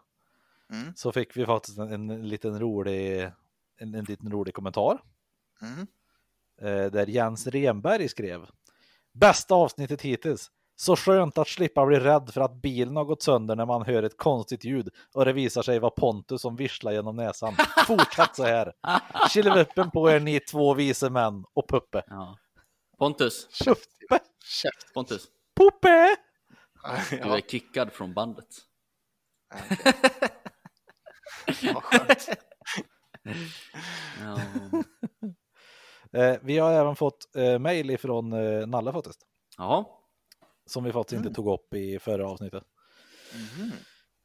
Mm. så fick vi faktiskt en, en liten rolig, en, en liten rolig kommentar. Mm. eh, där Jens Renberg skrev. Bästa avsnittet hittills. Så skönt att slippa bli rädd för att bilen har gått sönder när man hör ett konstigt ljud och det visar sig vara Pontus som visslar genom näsan. Fortsätt så här. Killevippen på er ni två vise män och Puppe. Ja. Pontus, Puppe? Pontus, Puppe! du är kickad från bandet. Vad skönt. Ja. Eh, vi har även fått eh, mejl ifrån eh, Nalle faktiskt. Jaha. Som vi faktiskt inte tog upp i förra avsnittet.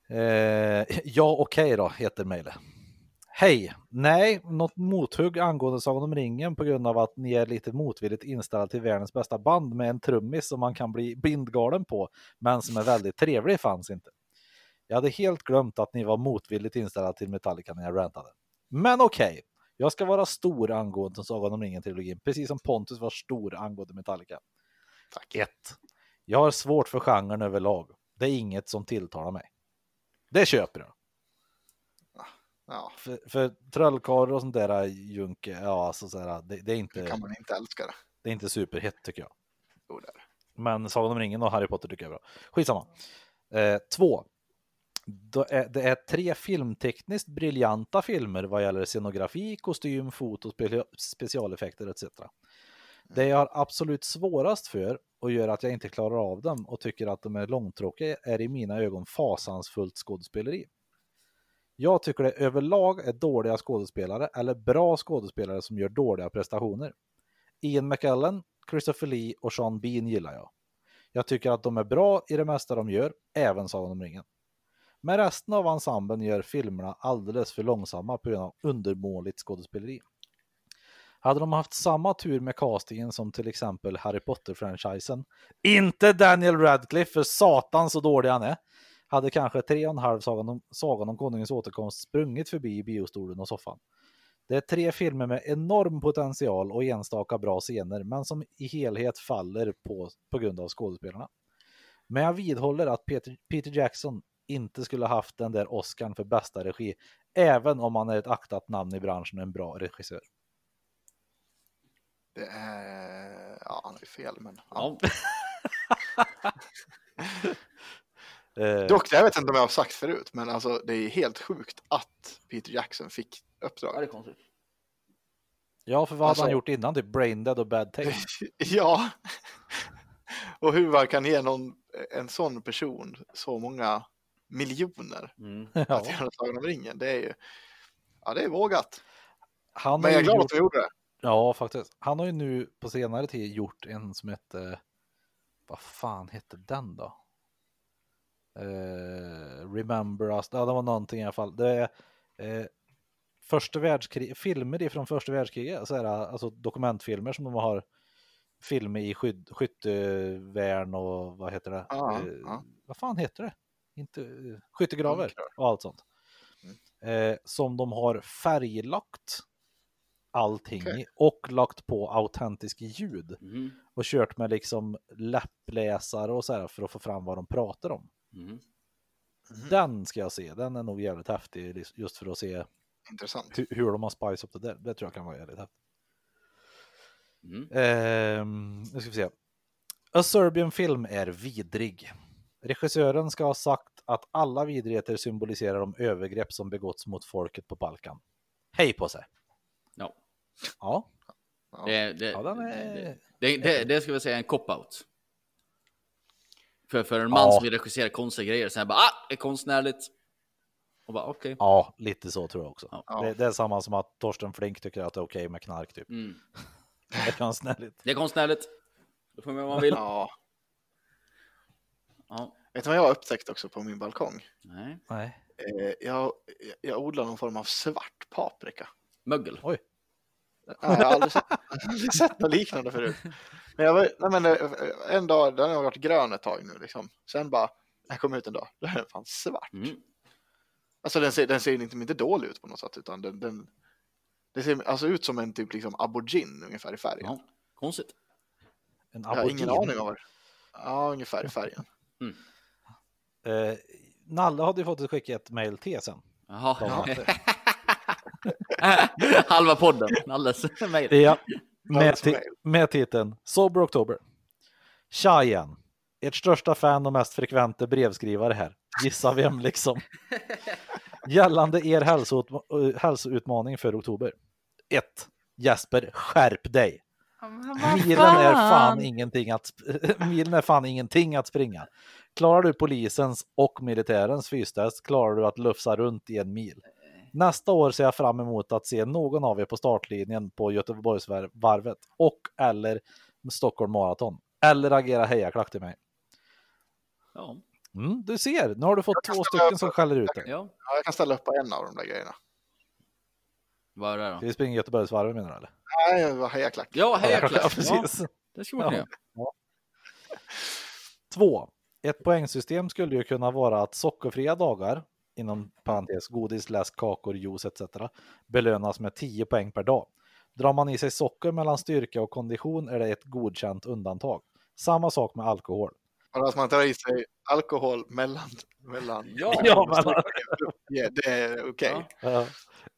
Eh, ja, okej då, heter mejlet. Hej! Nej, något mothugg angående Sagan om ringen på grund av att ni är lite motvilligt inställda till världens bästa band med en trummis som man kan bli bindgalen på, men som är väldigt trevlig fanns inte. Jag hade helt glömt att ni var motvilligt inställda till Metallica när jag rantade. Men okej, jag ska vara stor angående Sagan om ringen-trilogin, precis som Pontus var stor angående Metallica. Tack. 1. Jag har svårt för genren överlag. Det är inget som tilltalar mig. Det köper jag. Ja, För, för trollkarlar och sånt där junk, ja alltså så här, det, det är inte, kan man inte älska det? det är inte superhett tycker jag. Jo, det är det. Men Sagan om ringen och Harry Potter tycker jag är bra. Skitsamma. Eh, två. Det är tre filmtekniskt briljanta filmer vad gäller scenografi, kostym, foto, spe- specialeffekter etc. Det jag har absolut svårast för och gör att jag inte klarar av dem och tycker att de är långtråkiga är i mina ögon fasansfullt skådespeleri. Jag tycker det överlag är dåliga skådespelare eller bra skådespelare som gör dåliga prestationer. Ian McKellen, Christopher Lee och Sean Bean gillar jag. Jag tycker att de är bra i det mesta de gör, även Sagan om ringen. Men resten av ensemblen gör filmerna alldeles för långsamma på grund av undermåligt skådespeleri. Hade de haft samma tur med castingen som till exempel Harry Potter-franchisen, inte Daniel Radcliffe för satan så dålig han är, hade kanske tre och en halv Sagan om, Sagan om Konungens återkomst sprungit förbi i biostolen och soffan. Det är tre filmer med enorm potential och enstaka bra scener, men som i helhet faller på, på grund av skådespelarna. Men jag vidhåller att Peter, Peter Jackson inte skulle haft den där Oscarn för bästa regi, även om han är ett aktat namn i branschen och en bra regissör. Det är... Ja, han ju fel, men... Ja. Ja. Eh, Dock, jag vet inte om jag har sagt förut, men alltså det är helt sjukt att Peter Jackson fick Ja, uppdrag. det är konstigt. ja, för vad alltså- hade han gjort innan? Typ Brain Dead och Bad Taste? ja. Och hur man kan ge någon, en sån person så många miljoner Mm. Ja, att göra Sagan om ringen, det är ju... Ja, det är vågat. han Men jag är glad gjort, att de gjorde det. ja, faktiskt. Han har ju nu på senare tid gjort en som hette, vad fan hette den då? Eh, Remember Us, ja det var någonting i alla fall. Det är eh, första världskrig, filmer ifrån första världskriget, så är det, alltså dokumentfilmer som de har filmer i skydd, skyttevärn och vad heter det? Ja, eh, ja. Vad fan heter det? Inte, eh, skyttegravar och allt sånt. Mm. Eh, som de har färglagt allting i och lagt på autentisk ljud Mm. och kört med liksom läppläsare och så här för att få fram vad de pratar om. Mm. Mhm. Den ska jag se, den är nog jävligt häftig just för att se Intressant. hu- hur de har spice upp det där. Det tror jag kan vara jävligt häftigt. Mm. Ehm, nu ska vi se. A Serbian film är vidrig. Regissören ska ha sagt att alla vidrigheter symboliserar de övergrepp som begåtts mot folket på Balkan. Hej på sig! Ja. Ja, Ja. Det, det, ja den är... det, det, det, ska vi säga en cop-out. För, för en man Ja. som vill regissera konstiga grejer, så här bara ah, det är konstnärligt. Och bara okej. Ja, lite så tror jag också. Ja. Det, det är samma som att Torsten Flink tycker att det är okej med knark typ. Mm. Det är konstnärligt. Det är konstnärligt. Då får man vad man vill. Ja. Ja. Vet du vad jag har upptäckt också på min balkong? Nej. Nej. Eh, jag, jag odlar någon form av svart paprika. Mögel. Oj. Nej, jag har aldrig sett, aldrig sett något liknande förut. Men, jag, var- nej, men eh, en dag, den har varit grön ett tag nu liksom. Sen bara, jag kom ut en dag, då är den fan svart. Mm. Alltså den ser, den ser liksom inte dålig ut på något sätt, utan den, den det ser alltså ut som en typ liksom aubergine ungefär i färgen. Ja. Konstigt. En jag har ingen aning om vad Ja, ungefär i färgen. Eh, Nalle hade ju fått ett skicka ett mail till sen. Jaha. Halva podden, alldeles mejl. Ja, med, med titeln Sober October. Tja igen. Ert största fan och mest frekvente brevskrivare här. Gissa vem liksom. Gällande er eh, hälsoutmaning för oktober. 1. Jesper, skärp dig. Milen är fan ingenting att, milen är fan ingenting att springa. Klarar du polisens och militärens fystest klarar du att lufsa runt i en mil. Nästa år ser jag fram emot att se någon av er på startlinjen på Göteborgsvarvet och eller Stockholm Marathon. Eller agera hejaklack till mig. Ja, Mm, du ser, nu har du fått två stycken upp. som skäller ut dig. ja. Ja, jag kan ställa upp på en av de där grejerna. Vad är det Ska då? vi springa Göteborgsvarvet menar du? Eller? Nej, hejaklack. Ja, hejaklack. Ja, Ja, precis. det ska man kunna Ja. göra. Två. Ett poängsystem skulle ju kunna vara att sockerfria dagar, inom parentes godis, läsk, kakor, juice etc. belönas med 10 poäng per dag. Drar man i sig socker mellan styrka och kondition är det ett godkänt undantag. Samma sak med alkohol. Och att man tar i sig alkohol mellan... mellan Ja. Ja, mellan- Ja, det är okej. Ja. Ja.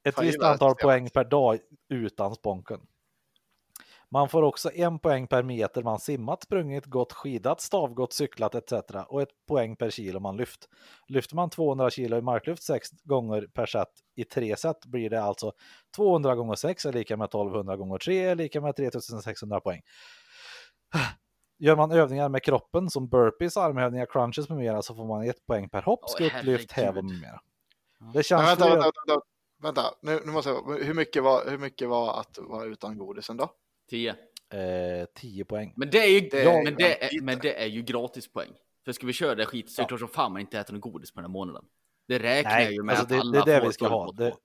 Ett visst antal poäng per dag utan sponken. Man får också en poäng per meter man simmat, sprungit, gått, skidat, stavgått, cyklat etc. och ett poäng per kilo man lyft. Lyfter man 200 kilo i marklyft sex gånger per set i tre set blir det alltså 200 gånger 6 är lika med 1200 gånger 3 är lika med 3600 poäng. Gör man övningar med kroppen som burpees, armhävningar, crunches med mera så får man ett poäng per hopp, skutt, lyft, häv och med mera. Det Men känns vänta, för- vänta, vänta, vänta. Nu, nu måste jag, hur mycket var, hur mycket var att vara utan godisen då? 10. Eh, 10 poäng. Men det är ju, Det är men, det är, men det är ju gratispoäng. För ska vi köra det skit så är det Ja. klart som fan man inte äter något godis på den här månaden. Det räknar Nej, ju med alltså att det- alla det är det vi ska 12 ha. Det-.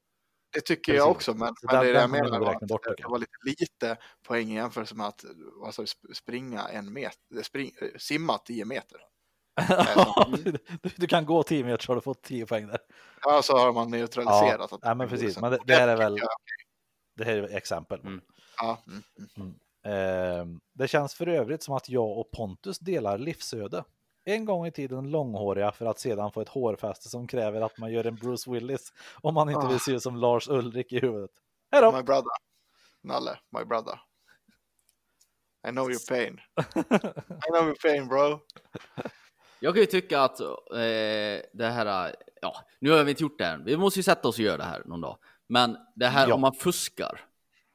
Det tycker jag också, men, men det, den jag får man menar var bort, det, det jag. var lite lite poäng i jämförelse med att alltså, sp- springa en meter, spring, simma 10 meter. Du, du kan gå 10 meter så har du fått 10 poäng där. Ja, så har man neutraliserat. att ja, men precis. Men det, det här är väl Ja, det här är exempel. Mm. ja, mm, mm. Ehm, det känns för övrigt som att jag och Pontus delar livsöde. En gång i tiden långhåriga för att sedan få ett hårfäste som kräver att man gör en Bruce Willis om man inte Ah. vill se ut som Lars Ulrik i huvudet. Hej då! My brother. Nalle, my brother. I know your pain. I know your pain bro. Jag kan ju tycka att eh, det här, ja, nu har vi inte gjort det än. Vi måste ju sätta oss och göra det här någon dag. Men det här Ja. om man fuskar,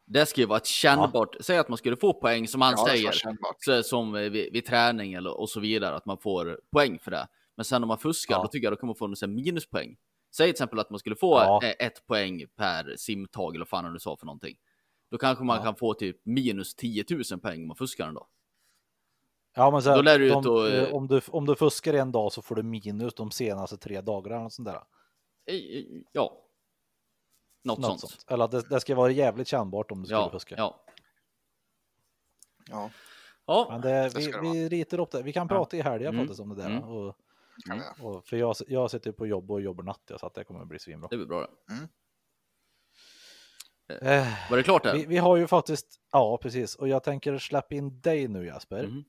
det ska ju vara ett kännbart, säg att man skulle få poäng som han Ja, säger, så, som vid, vid träning eller, och så vidare, att man får poäng för det. Men sen om man fuskar, Ja. då tycker jag då kan man få här minuspoäng. Säg till exempel att man skulle få Ja. eh, ett poäng per simtag eller vad fan du sa för någonting. Då kanske man Ja. kan få typ minus 10 000 poäng om man fuskar ändå. Ja, men så här, Då lär du de, ut och- eh, om, du, om du fuskar en dag så får du minus de senaste tre dagarna. Och sånt där. Eh, eh, Ja. Något, Något sånt. sånt. Eller att det, det ska vara jävligt kännbart om du skulle Ja, fuska. ja. Ja, Ja, Men det, Det vi, det vi ritar upp det. Vi kan prata i helgen Mm. Om det där. Mm. Och, och, för jag, jag sitter på jobb och jobbar natt ja, så att det kommer att bli svinbra. det blir bra. det. Eh, Var det klart där? vi, vi har ju faktiskt, ja precis, och jag tänker släppa in dig nu Jasper. Mhm.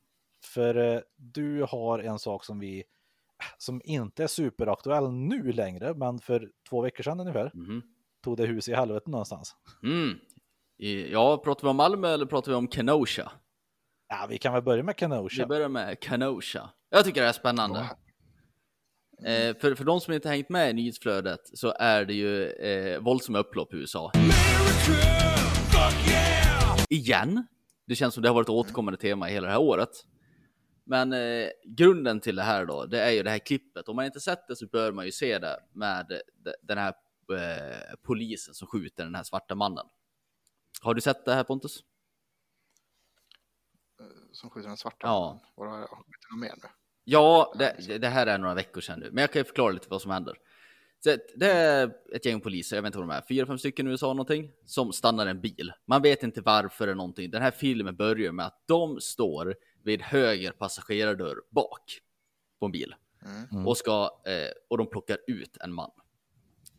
För eh, du har en sak som vi, som inte är superaktuell nu längre, men för två veckor sedan ungefär, Mhm. tog det hus i helvete någonstans. Mm. Ja, pratar vi om Malmö eller pratar vi om Kenosha? Ja, vi kan väl börja med Vi Kenosha. börjar med Kenosha. Jag tycker det är spännande. Eh, för, för de som inte hängt med i nyhetsflödet så är det ju eh, våldsamma upplopp i USA. Igen. Det känns som det har varit återkommande tema i hela det här året. Men eh, grunden till det här då, det är ju det här klippet. Om man inte sett det så bör man ju se det med de- den här eh, polisen som skjuter den här svarta mannen. Har du sett det här Pontus? Som skjuter den svarta. Ja. Vad har jag mer nu? Ja, det, det- det här är några veckor sedan nu, men jag kan ju förklara lite vad som händer. Så det är ett gäng poliser, jag vet inte vad de är, fyra, fem stycken i USA någonting, som stannar en bil. Man vet inte varför eller någonting. Den här filmen börjar med att de står vid höger passagerardörr bak på en bil Mm. och ska eh, och de plockar ut en man.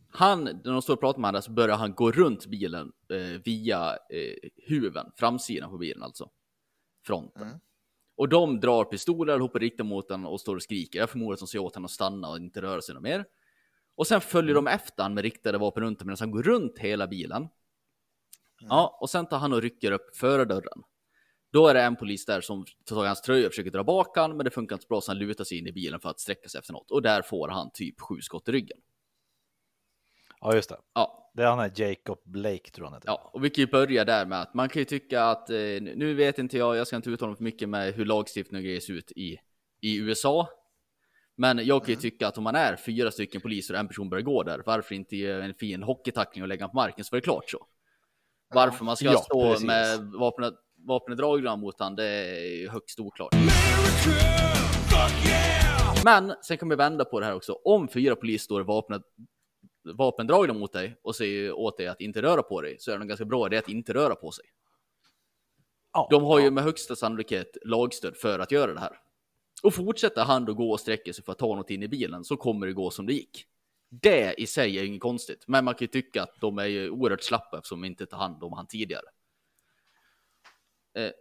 Han, när de står och pratar med honom så börjar han gå runt bilen eh, via eh, huven, framsidan på bilen alltså. Fronten. Mm. Och de drar pistoler, hoppar riktar mot honom och står och skriker. Jag förmodar att de säger åt honom att stanna och inte röra sig något mer. Och sen följer de efter han med riktade vapen runt medan han går runt hela bilen. Ja, och sen tar han och rycker upp förardörren. Då är det en polis där som tar tag i hans tröja och försöker dra bak han, men det funkar inte så bra så han lutar sig in i bilen för att sträcka sig efter något. Och där får han typ sju skott i ryggen. Ja, just det. Ja, Det är han här Jacob Blake tror jag han heter. ja, och vi kan ju börja där med att man kan ju tycka att, eh, nu vet inte jag, jag ska inte uttala mig för mycket med hur lagstiftning och grejer ser ut i, i USA. Men jag kan ju tycka att om man är fyra stycken poliser och en person börjar gå där, varför inte ge en fin hockeytackling och lägga på marken så är det klart så. Varför man ska Ja, stå precis. med vapnet, vapnet dragna mot han, det är ju högst oklart. Men sen kan vi vända på det här också. Om fyra poliser står vapnet, vapendragna mot dig och säger åt dig att inte röra på dig så är det en ganska bra idé att inte röra på sig. Ja, De har ju ja. med högsta sannolikhet lagstöd för att göra det här. Och fortsätter han då gå och sträcka sig för att ta något in i bilen så kommer det gå som det gick. Det i sig är ju inget konstigt, men man kan ju tycka att de är ju oerhört slappa eftersom de inte tar hand om han tidigare.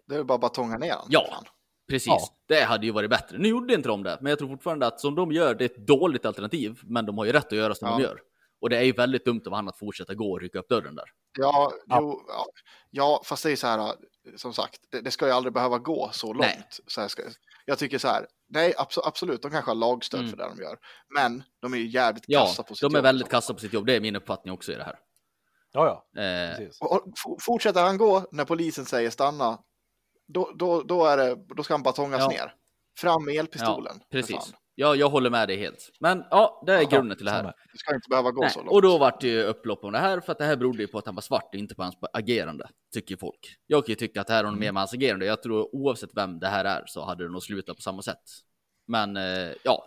Det är bara batonga ner. Ja. Fan. Precis, Ja. det hade ju varit bättre. Nu gjorde inte de det, men jag tror fortfarande att som de gör, det är ett dåligt alternativ, men de har ju rätt att göra som Ja. de gör. Och det är ju väldigt dumt av han att fortsätta gå och rycka upp dörren där. Ja, Ja. Jo, ja. ja, fast det är så här, som sagt, det, det ska ju aldrig behöva gå så långt. Nej. Så här ska, jag tycker så här, nej abso- absolut, de kanske har lagstöd Mm. för det de gör. Men de är ju jävligt Ja, kassa på sitt de är jobb. väldigt kassa på sitt jobb. Det är min uppfattning också i det här. Ja, ja. Eh. Och, och fortsätter han gå när polisen säger stanna, då, då, då, är det, då ska han batongas Ja. ner. Fram med elpistolen. ja, precis. Ja, jag håller med dig helt. Men ja, det är grunden till det här. Det ska inte behöva gå Nej, så långt. och då vart det ju upplopp om det här för att det här berodde ju på att han var svart inte på hans agerande, tycker folk. Jag kan ju tycka att det här har mer med hans agerande. Jag tror oavsett vem det här är så hade det nog slutat på samma sätt. Men eh, ja,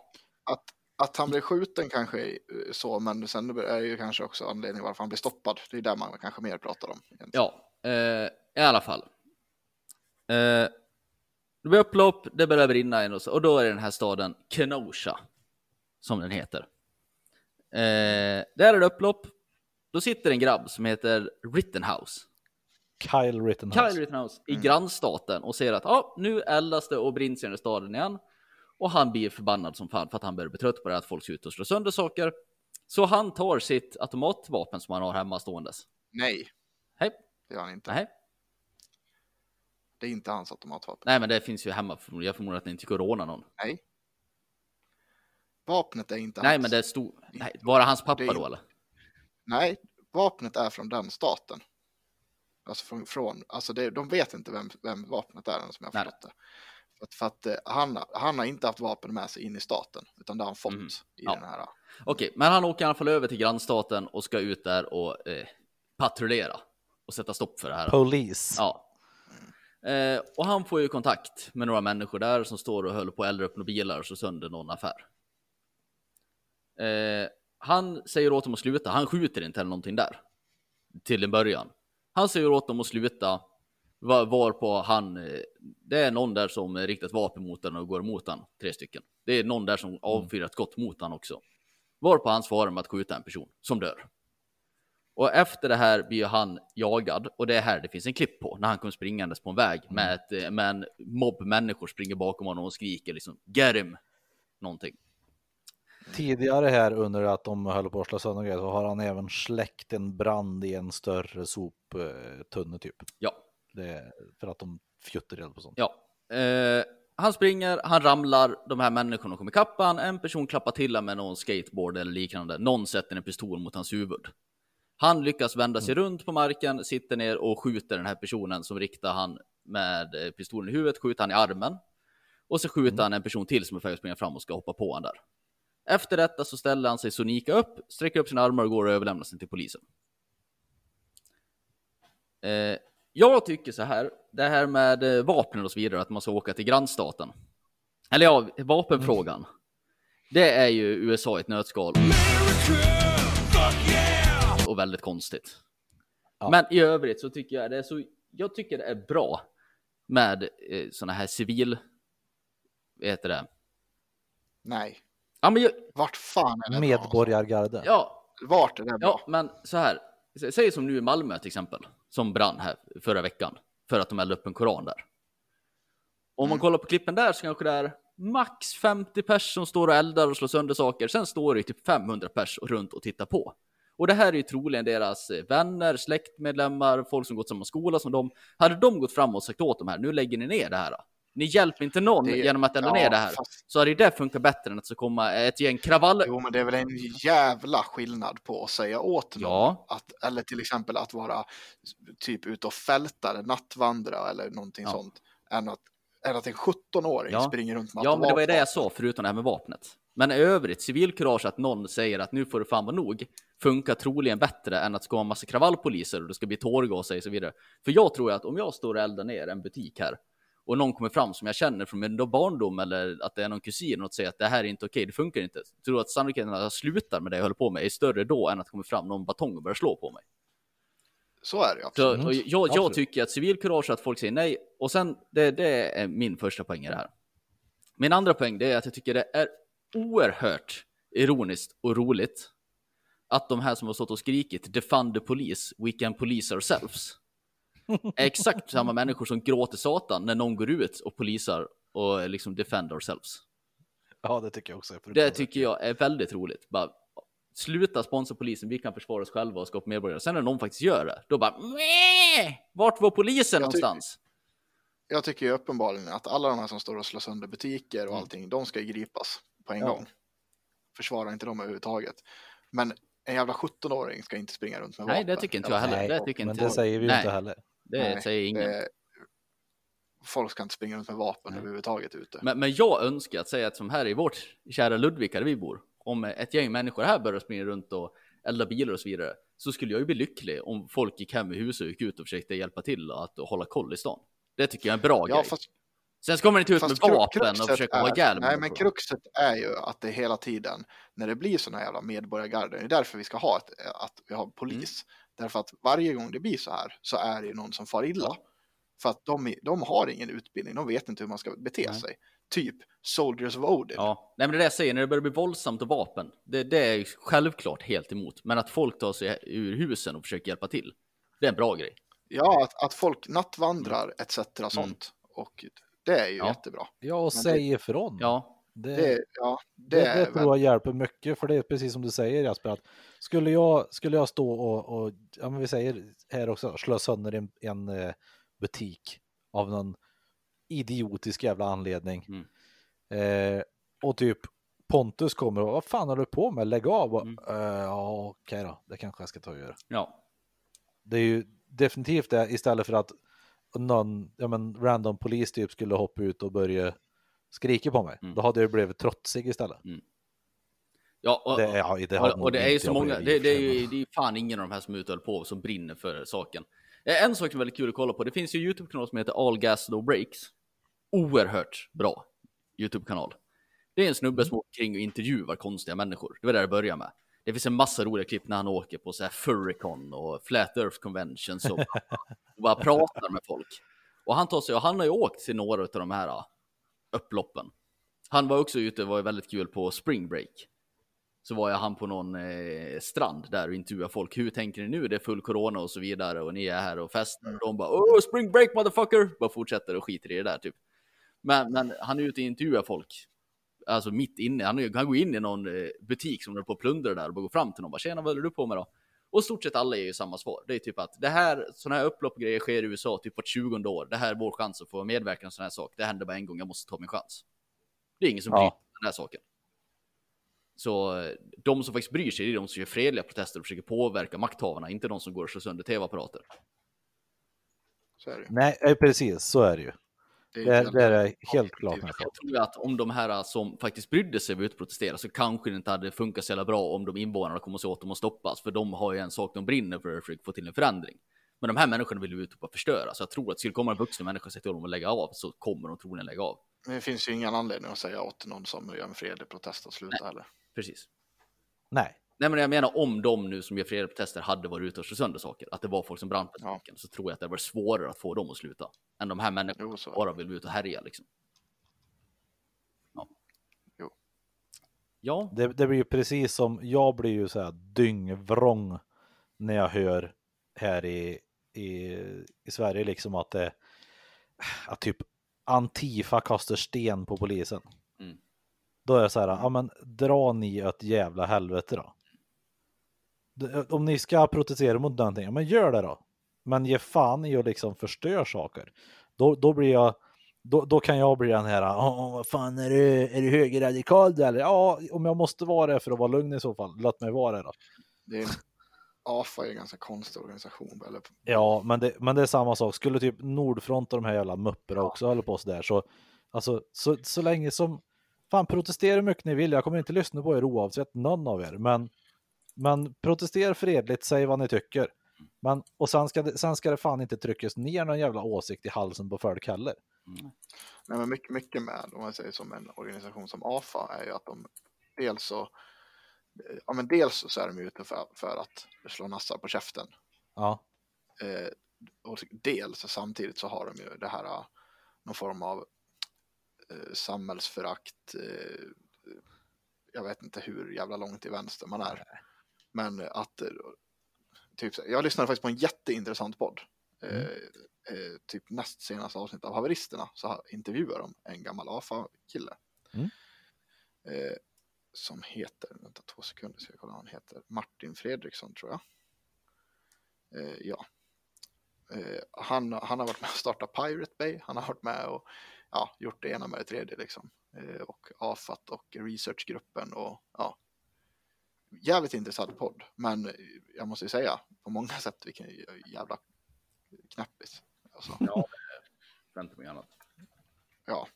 Att, att han blir skjuten kanske eh, så, men sen är ju kanske också anledningen varför han blir stoppad. Det är där man kanske mer pratar om. egentligen. ja, eh, i alla fall. Eh, det blir upplopp, det börjar brinna in och, så, och då är det den här staden Kenosha som den heter. Eh, där är det upplopp. Då sitter en grabb som heter Rittenhouse. Kyle Rittenhouse. Kyle Rittenhouse i grannstaten och ser att ah, nu eldas det och brinns i den här staden igen. Och han blir förbannad som fan för att han börjar bli trött på det att folk ska ut och slå sönder saker. Så han tar sitt automatvapen som han har hemma ståendes. Nej, Hej, det gör han inte. nej, Det är inte hans automatvapen. nej, men det finns ju hemma. Jag förmodar att ni inte går råna någon. Nej. Vapnet är inte Nej, hans. men det är stor. Nej, bara hans pappa Det är- då eller? Nej, vapnet är från den staten. Alltså från, från alltså det, de vet inte vem, vem vapnet är än som jag har Nej. förstått det. För att, för att eh, han, han har inte haft vapen med sig in i staten, utan det har han fått Mhm. i Ja. den här. Okej, men han åker i alla fall över till grannstaten och ska ut där och eh, patrullera och sätta stopp för det här. Police. Ja. Eh, och han får ju kontakt med några människor där som står och håller på att elda upp några bilar och slå sönder någon affär. Eh, han säger åt dem att sluta. Han skjuter inte eller någonting där. Till en början. Han säger åt dem att sluta. Var, varpå han, eh, det är någon där som riktar ett vapen mot den och går emot den. Tre stycken. Det är någon där som avfyrar ett skott mot den också. Varpå han svarar med att skjuta en person som dör. Och efter det här blir han jagad och det är här det finns en klipp på när han kommer springandes på en väg med, ett, eh, med en mobb människor springer bakom honom och skriker liksom get him någonting. Tidigare här under att de höll på att slå sönder grejer så har han även släckt en brand i en större soptunne typ. Ja, Det för att de fjuttar eld på sånt. ja. Eh, han springer, han ramlar, de här människorna kommer ikapp han, en person klappar till honom med någon skateboard eller liknande, någon sätter en pistol mot hans huvud. Han lyckas vända sig runt på marken, sitter ner och skjuter den här personen som riktar han med eh, pistolen i huvudet, skjuter han i armen. Och så skjuter han en person till som är på väg att springa fram och ska hoppa på han där. Efter detta så ställer han sig sonika upp, sträcker upp sina armar och går och överlämnar sig till polisen. Eh, jag tycker så här, det här med eh, vapnen och så vidare, att man ska åka till grannstaten. Eller ja, vapenfrågan. Det är ju USA i ett nötskal. Och väldigt konstigt. Ja. Men i övrigt så tycker jag det är så, jag tycker det är bra med eh, såna här civil, vad heter det? Nej, Ja, men jag, vart fan är det bra? Medborgargarde. ja, Vart är det bra? Ja, men så här. Sä- Säg som nu i Malmö till exempel, som brann här förra veckan för att de eldade upp en koran där. Om man Mm. kollar på klippen där så kanske det är max 50 pers som står och eldar och slår sönder saker. Sen står det typ 500 pers runt och tittar på. Och det här är ju troligen deras eh, vänner, släktmedlemmar, folk som gått samma skola som dem. Hade de gått fram och sagt åt dem här, nu lägger ni ner det här. Ni hjälper inte någon Det- genom att elda ja, ner det här. fast- Så hade det funkat bättre än att så komma ett gäng kravaller. Jo, men det är väl en jävla skillnad på att säga åt någon Ja. att, eller till exempel att vara typ ute och fältare, nattvandra eller någonting Ja. sånt, än att, än att en 17-åring Ja. springer runt med Ja, men det var ju det jag sa, förutom det här med vapnet. Men i övrigt, civilkurage att någon säger att nu får det fan vara nog, funkar troligen bättre än att det ska vara en massa kravallpoliser och det ska bli tårgas och så vidare. För jag tror att om jag står och eldar ner en butik här och någon kommer fram som jag känner från min barndom eller att det är någon kusin och säger att det här är inte okej, det funkar inte. Jag tror att sannolikheten att jag slutar med det jag håller på med är större då än att det kommer fram någon batong och börjar slå på mig. Så är det Så, absolut. och jag, jag Absolut. tycker att civilkurage att folk säger nej och sen det, det är min första poäng i det här. Min andra poäng det är att jag tycker det är oerhört ironiskt och roligt att de här som har stått och skrikit defund the police, we can police ourselves är exakt samma människor som gråter satan när någon går ut och polisar och liksom defend ourselves. Ja, det tycker jag också. Är Det tycker jag är väldigt roligt. Bara, sluta sponsra polisen, vi kan försvara oss själva och skapa medborgare. Sen när någon faktiskt gör det, då bara Mäh! Vart var polisen Jag någonstans? Jag tycker ju uppenbarligen att alla de här som står och slår sönder butiker och Mm. allting, de ska gripas på en Ja. gång. Försvara inte dem överhuvudtaget. Men en jävla 17-åring ska inte springa runt med Nej, vapen. det tycker inte jag heller. Nej, Det tycker men inte det jag. säger vi ju Nej. inte heller. Det Nej, säger ingen. Det- Folk ska inte springa runt med vapen Nej. överhuvudtaget ute. Men, men jag önskar att säga att som här i vårt kära Ludvika där vi bor, om ett gäng människor här börjar springa runt och elda bilar och så vidare, så skulle jag ju bli lycklig om folk gick hem i huset och gick ut och försökte hjälpa till att hålla koll i stan. Det tycker jag är en bra Ja, grej. fast, Sen ska man inte ut med fast kru- vapen och försöka är- ihjäl Nej, men kruxet är ju att det hela tiden, när det blir sådana här jävla medborgargarden, det är därför vi ska ha ett, att vi har polis. Mm. Därför att varje gång det blir så här så är det ju någon som far illa. För att de, de har ingen utbildning, de vet inte hur man ska bete Nej. sig. Typ Soldiers of Odin. Ja, nej men det är det jag säger, när det börjar bli våldsamt och vapen, det, det är ju självklart helt emot. Men att folk tar sig ur husen och försöker hjälpa till, det är en bra grej. Ja, att, att folk nattvandrar etc. sånt. Och det är ju Mm. Ja. jättebra. Ja, och Men säg ifrån. Ja, det, Det, ja, det, det, det tror väl, jag hjälper mycket, för det är precis som du säger Jasper, att skulle jag, skulle jag stå och, och ja men vi säger här också, slå sönder en, en eh, butik av någon idiotisk jävla anledning. Mm. Eh, och typ Pontus kommer och vad fan håller du på med? Lägg av! Och, Mm. "Eh, ja, okej då, det kanske jag ska ta och göra. ja, Det är ju definitivt det istället för att någon, ja men random polis typ skulle hoppa ut och börja skrika på mig. Mm. Då hade jag blivit trotsig istället. ja och, Det, ja, det och, och det är ju så jag många, det, det, är ju det är fan ingen av de här som håller på som brinner för saken. Eh, En sak som är väldigt kul att kolla på, det finns ju YouTube-kanal som heter All Gas No Breaks. Oerhört bra YouTube-kanal. Det är en snubbe som åker kring och intervjuar konstiga människor. Det var där det började med. Det finns en massa roliga klipp när han åker på så här Furrycon och Flat Earth Conventions och, och bara pratar med folk. Och han tar sig, och han har ju åkt till några av de här upploppen. Han var också ute, det var ju väldigt kul på Spring Break. Så var jag han på någon eh, strand där och intervjuade folk. Hur tänker ni nu? Det är full corona och så vidare och ni är här och festar. Och de bara oh, spring break motherfucker! Bara fortsätter och skiter i det där typ. Men, men han är ute och intervjuar folk. Alltså mitt inne. Han, han går in i någon eh, butik som är på att plundra där och bara går fram till någon. Bara, Tjena, vad håller du på med då? Och stort sett alla ger ju samma svar. Det är typ att det här, sådana här upplopp och grejer sker i USA typ vart 20 år. Det här är vår chans att få medverka i en sån här sak. Det händer bara en gång, jag måste ta min chans. Det är ingen som Ja. bryr sig om den här saken. Så eh, de som faktiskt bryr sig, det är de som gör fredliga protester och försöker påverka makthavarna, inte de som går och slår sönder tv-apparater. så är det ju. Nej, eh, precis så är det ju. Det är Det, helt- det är det helt klart. Jag tror att om de här som faktiskt brydde sig var ute och protesterade så kanske det inte hade funkat så jävla bra om de invånarna kommer åt dem och stoppas, för de har ju en sak de brinner för, att få till en förändring. Men de här människorna vill ju ut och förstöra, så jag tror att skulle komma en vuxen människa och säga till dem att lägga av så kommer de troligen lägga av. Men det finns ju ingen anledning att säga åt någon som gör en fredlig protest att sluta heller. Precis. Nej, Nej, men jag menar om de nu som gör fredliga protester hade varit ute och slagit sönder saker, att det var folk som brann för Ja. så tror jag att det var svårare att få dem att sluta än de här människorna som bara vill ut och härja liksom. Ja. Jo. Ja, det, det blir ju precis som, jag blir ju så här dyngvrång när jag hör här i, i, i Sverige liksom att det, att typ Antifa kastar sten på polisen. Då är det så här, ja men dra ni ett jävla helvete då. Om ni ska protestera mot någonting, ja men gör det då. Men ge fan i att liksom förstör saker. Då, då blir jag, då, då kan jag bli den här, "Åh, vad fan är du, är du högerradikal du eller? Ja, om jag måste vara det för att vara lugn i så fall, låt mig vara det då. Det är, AFA är en ganska konstig organisation. Eller, Ja, men det, men det är samma sak. Skulle typ Nordfront och de här jävla mupperna också hålla på sådär så, alltså, så, så länge som, fan protestera hur mycket ni vill, jag kommer inte lyssna på er oavsett någon av er, men, men protestera fredligt, säg vad ni tycker. Men, och sen ska, det, sen ska det fan inte tryckas ner någon jävla åsikt i halsen på folk heller. nej, men mycket, mycket med, om man säger som en organisation som AFA, är ju att de dels så, ja men dels så är de ute för, för att slå nassar på käften. Ja, Eh, och dels samtidigt så har de ju det här, eh, någon form av eh, samhällsförakt. Eh, jag vet inte hur jävla långt till vänster man är. Men att, eh, typ, jag lyssnade faktiskt på en jätteintressant podd. Eh, eh, typ näst senaste avsnitt av Haveristerna så intervjuar de en gammal AFA-kille. Mm. Eh, som heter, vänta två sekunder ska jag kolla vad han heter, Martin Fredriksson tror jag. Eh, ja. Eh, han, han har varit med och startat Pirate Bay, han har varit med och ja, gjort det ena med det tredje liksom. Och AFAT och researchgruppen och ja. Jävligt intressant podd, men jag måste ju säga på många sätt vilken jävla knäppis. Alltså, Ja, vänta mig annat. ja.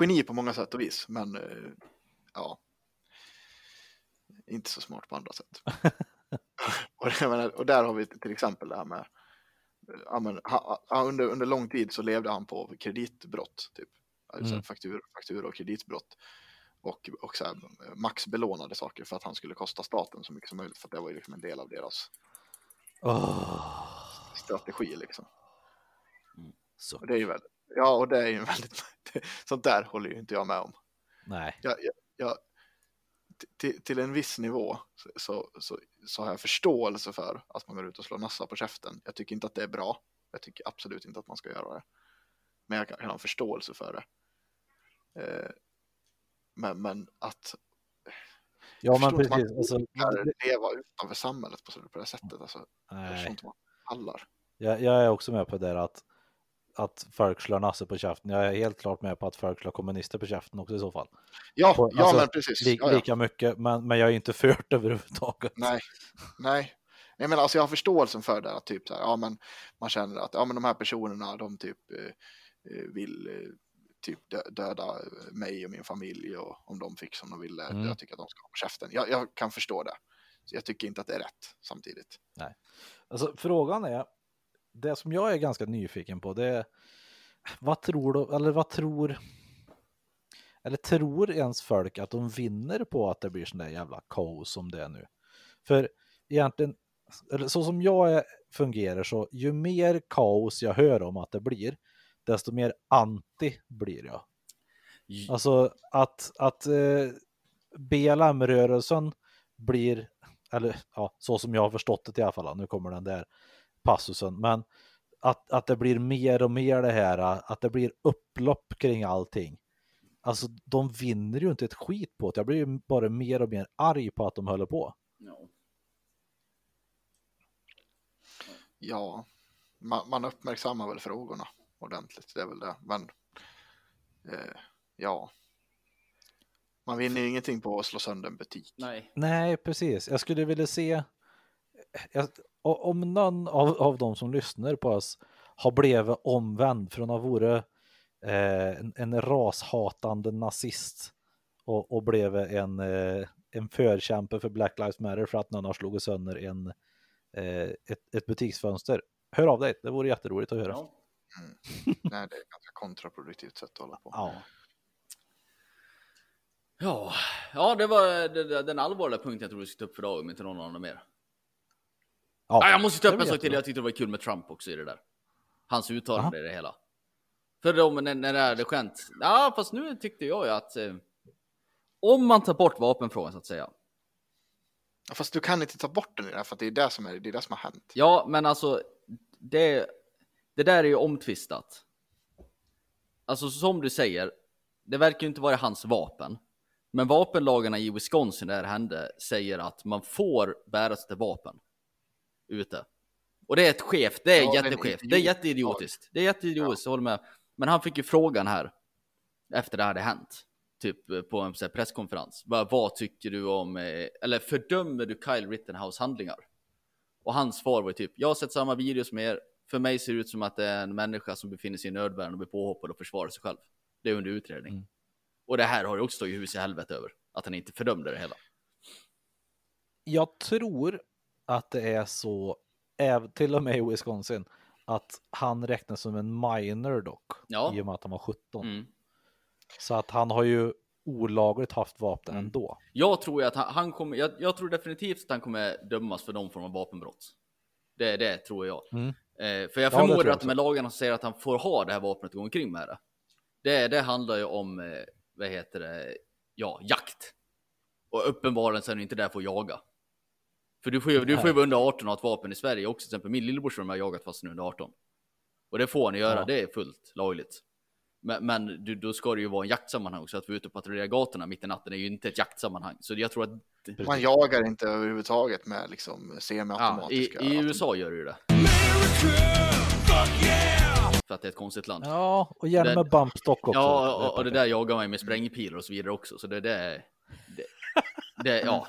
Geni på många sätt och vis, men eh, ja. Inte så smart på andra sätt. och, och där har vi till exempel det här med ja, men, ha, under, under lång tid så levde han på kreditbrott, typ. Alltså Mm. faktur, faktur och kreditbrott. Och, och så här, max belånade saker för att han skulle kosta staten så mycket som möjligt för att det var ju liksom en del av deras Åh, strategi liksom. så, Och det är ju väldigt, ja och det är ju väldigt, sånt där håller ju inte jag med om. nej, Jag, jag, jag, till, till en viss nivå så, så, så, så har jag förståelse för att man går ut och slår nassar på käften. Jag tycker inte att det är bra. Jag tycker absolut inte att man ska göra det. Men jag kan, kan ha en förståelse för det. Eh, men, men att ja jag men precis, man alltså, leva utanför samhället på, på det sättet. Alltså, jag förstår nej. inte vad pallar. Jag, jag är också med på det där att, att folk slår nasse på käften. Jag är helt klart med på att folk slår kommunister på käften också i så fall. Ja, På- ja alltså, men precis. Li, ja, ja. Lika mycket, men, men jag är inte för det överhuvudtaget. Nej, nej. Nej men alltså jag har förståelsen för det att typ så här, ja men man känner att ja men de här personerna de typ eh, eh, vill eh, typ dö- döda mig och min familj och om de fick som de ville, Mm. jag tycker att de ska ha på käften. Jag, jag kan förstå det. Så jag tycker inte att det är rätt samtidigt. Alltså, frågan är, det som jag är ganska nyfiken på, det är vad tror du, eller vad tror, eller tror ens folk att de vinner på att det blir sån där jävla kaos som det är nu? För egentligen, eller så som jag fungerar så, ju mer kaos jag hör om att det blir, desto mer anti blir jag. Alltså att, att eh, BLM-rörelsen blir, eller ja, så som jag har förstått det i alla fall, nu kommer den där passusen, men att, att det blir mer och mer det här, att det blir upplopp kring allting. Alltså de vinner ju inte ett skit på det, jag blir ju bara mer och mer arg på att de håller på. Ja. Ja, man, man uppmärksammar väl frågorna ordentligt, det är väl det. Men eh, ja, man vinner ju ingenting på att slå sönder en butik. Nej. Nej, precis. Jag skulle vilja se jag, om någon av, av de som lyssnar på oss har blivit omvänd från att vara eh, en, en rashatande nazist och, och blev en, eh, en förkämpe för Black Lives Matter för att någon har slagit sönder en, eh, ett, ett butiksfönster. Hör av dig, det vore jätteroligt att höra. Ja. Nej, det är ett ganska kontraproduktivt sätt att hålla på. Ja. Ja, ja det var det- det- den allvarliga punkten jag tror vi ska ta upp för dagen, om inte någon annan mer. Ja, Ja, jag måste ta upp en sak till. Jag tyckte det var kul med Trump också i det där. Hans uttalande i det hela. För då, när, när det hade skänt. Ja, fast nu tyckte jag ju att eh, om man tar bort vapenfrågan så att säga. Ja, Fast du kan inte ta bort den i det här, för det är det som, är, det är det som har hänt. Ja, men alltså det, det där är ju omtvistat. Alltså som du säger, Det verkar ju inte vara hans vapen. Men vapenlagarna i Wisconsin där det hände säger att man får bära sitt vapen ute. Och det är ett skevt, det är Ja, det är en jätteskevt, det är idiot- jätteidiotiskt. Det är jätteidiotiskt, jag håller med. Men han fick ju frågan här efter det hade hänt, typ på en presskonferens. Vad, vad tycker du om, eh, eller fördömer du Kyle Rittenhouse handlingar? Och hans svar var ju typ, jag har sett samma video som er. För mig ser det ut som att det är en människa som befinner sig i nödvärn och blir påhoppad och försvarar sig själv. Det är under utredning. Mm. Och det här har ju också tagit hus i helvete över. Att han inte fördömde det hela. Jag tror att det är så, till och med i Wisconsin, att han räknas som en minor dock, Ja. i och med att han var 17. Mm. Så att han har ju olagligt haft vapen Mm. ändå. Jag tror att han, han kommer, jag, jag tror definitivt att han kommer dömas för någon form av vapenbrott. Det, det tror jag. Mm. Eh, för jag förmodar jag att de här lagarna som säger att han får ha det här vapnet och gå omkring med det. Det, det handlar ju om, eh, vad heter det, ja, jakt. Och uppenbarligen så är du inte där för att jaga. För du får ju, du får ju vara under 18 och ha ett vapen i Sverige också. Till exempel min lillebror som har jagat fast är under 18. Och det får ni göra, Ja. det är fullt lagligt. Men, men du, då ska det ju vara en jaktsammanhang, så att vara ute och patrullera gatorna mitt i natten är ju inte ett jaktsammanhang. Så jag tror att Man jagar inte överhuvudtaget med liksom ja, i, semiautomatiska. i USA gör du ju det. För att det är ett konstigt land. Ja, Ja, och gärna med bumpstock också. och, och det där jagar man ju med sprängpilar och så vidare också. Så det, det, är- det, det ja.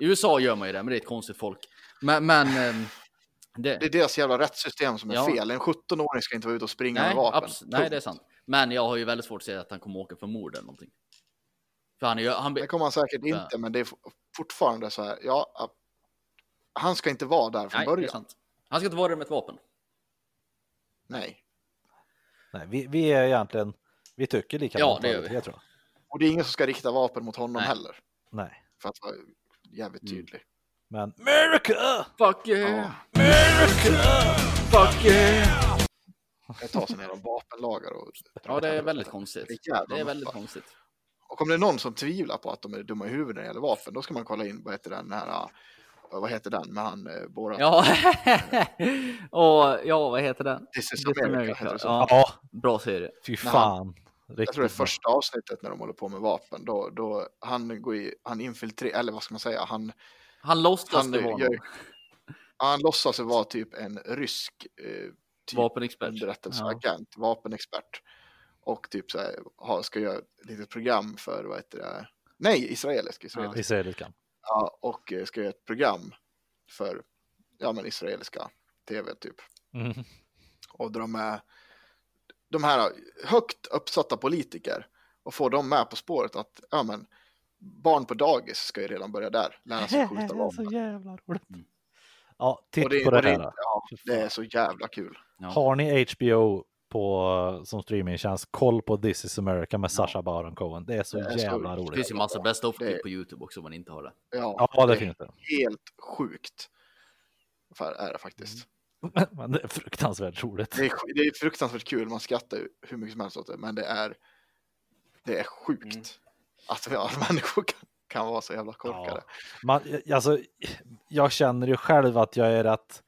I USA gör man ju det, men det är ett konstigt folk. Men, men ehm, det, Det är deras jävla rättssystem som är Ja. fel. En 17-åring ska inte vara ute och springa nej, med vapen. abs- nej, det är sant. Men jag har ju väldigt svårt att säga att han kommer åka för mord eller någonting. För han är ju, han, Det kommer han säkert inte, men det är fortfarande så här. Ja, han ska inte vara där från nej, det är början. sant. Han ska inte vara där med ett vapen. Nej. Nej, vi, vi är egentligen, vi tycker likadant. Ja, det gör vi. tre, tror jag. Och det är ingen som ska rikta vapen mot honom Nej. heller. Nej, För att vara jävligt Mm. Men America! Fuck yeah! Ja, Fuck yeah! det tar sig ner om vapenlagar och... Ja, det är väldigt konstigt. Det är Det är väldigt maffa. konstigt. Och om det är någon som tvivlar på att de är dumma i huvudet när det gäller vapen, då ska man kolla in, vad heter den här, ah, vad heter den med han, eh, Borat? Ja, och ja, vad heter den? This is America, America. heter det så. Ja. Bra serie. fy fan. Jag Riktigt tror det är första avsnittet när de håller på med vapen, då, då han går i, han infiltrerar, eller vad ska man säga, han, Han låtsas det vara någon han låtsas vara typ en rysk eh, typ vapenexpert. underrättelseagent, vapenexpert. Och typ så här, ha, ska göra ett litet program för, vad heter det, nej, israelisk, israelisk. Israeliskan. Ja, och eh, ska göra ett program för, ja men israeliska tv typ. Mm. Och dra med de här högt uppsatta politiker och få dem med på spåret att, ja men, barn på dagis ska ju redan börja där, lära sig skjuta så vapen. jävla roligt. Mm. Ja, titta Och det, på det det, här. ja, det är så jävla kul. Ja. Har ni HBO på, som streamingtjänst, koll på This is America med Sacha Baron Cohen. Det är så Det är så- jävla Det roligt. finns ju massa best of Det- klipp på Youtube också om man inte har det. Ja, Ja, det är finns det. helt sjukt. För är det faktiskt. Men det är fruktansvärt roligt. Det, är, det är fruktansvärt kul, man skrattar hur mycket som helst åt det, men det är, det är sjukt Mm. Att ja, människor kan, kan vara så jävla korkade. Man, alltså, jag känner ju själv att jag är rätt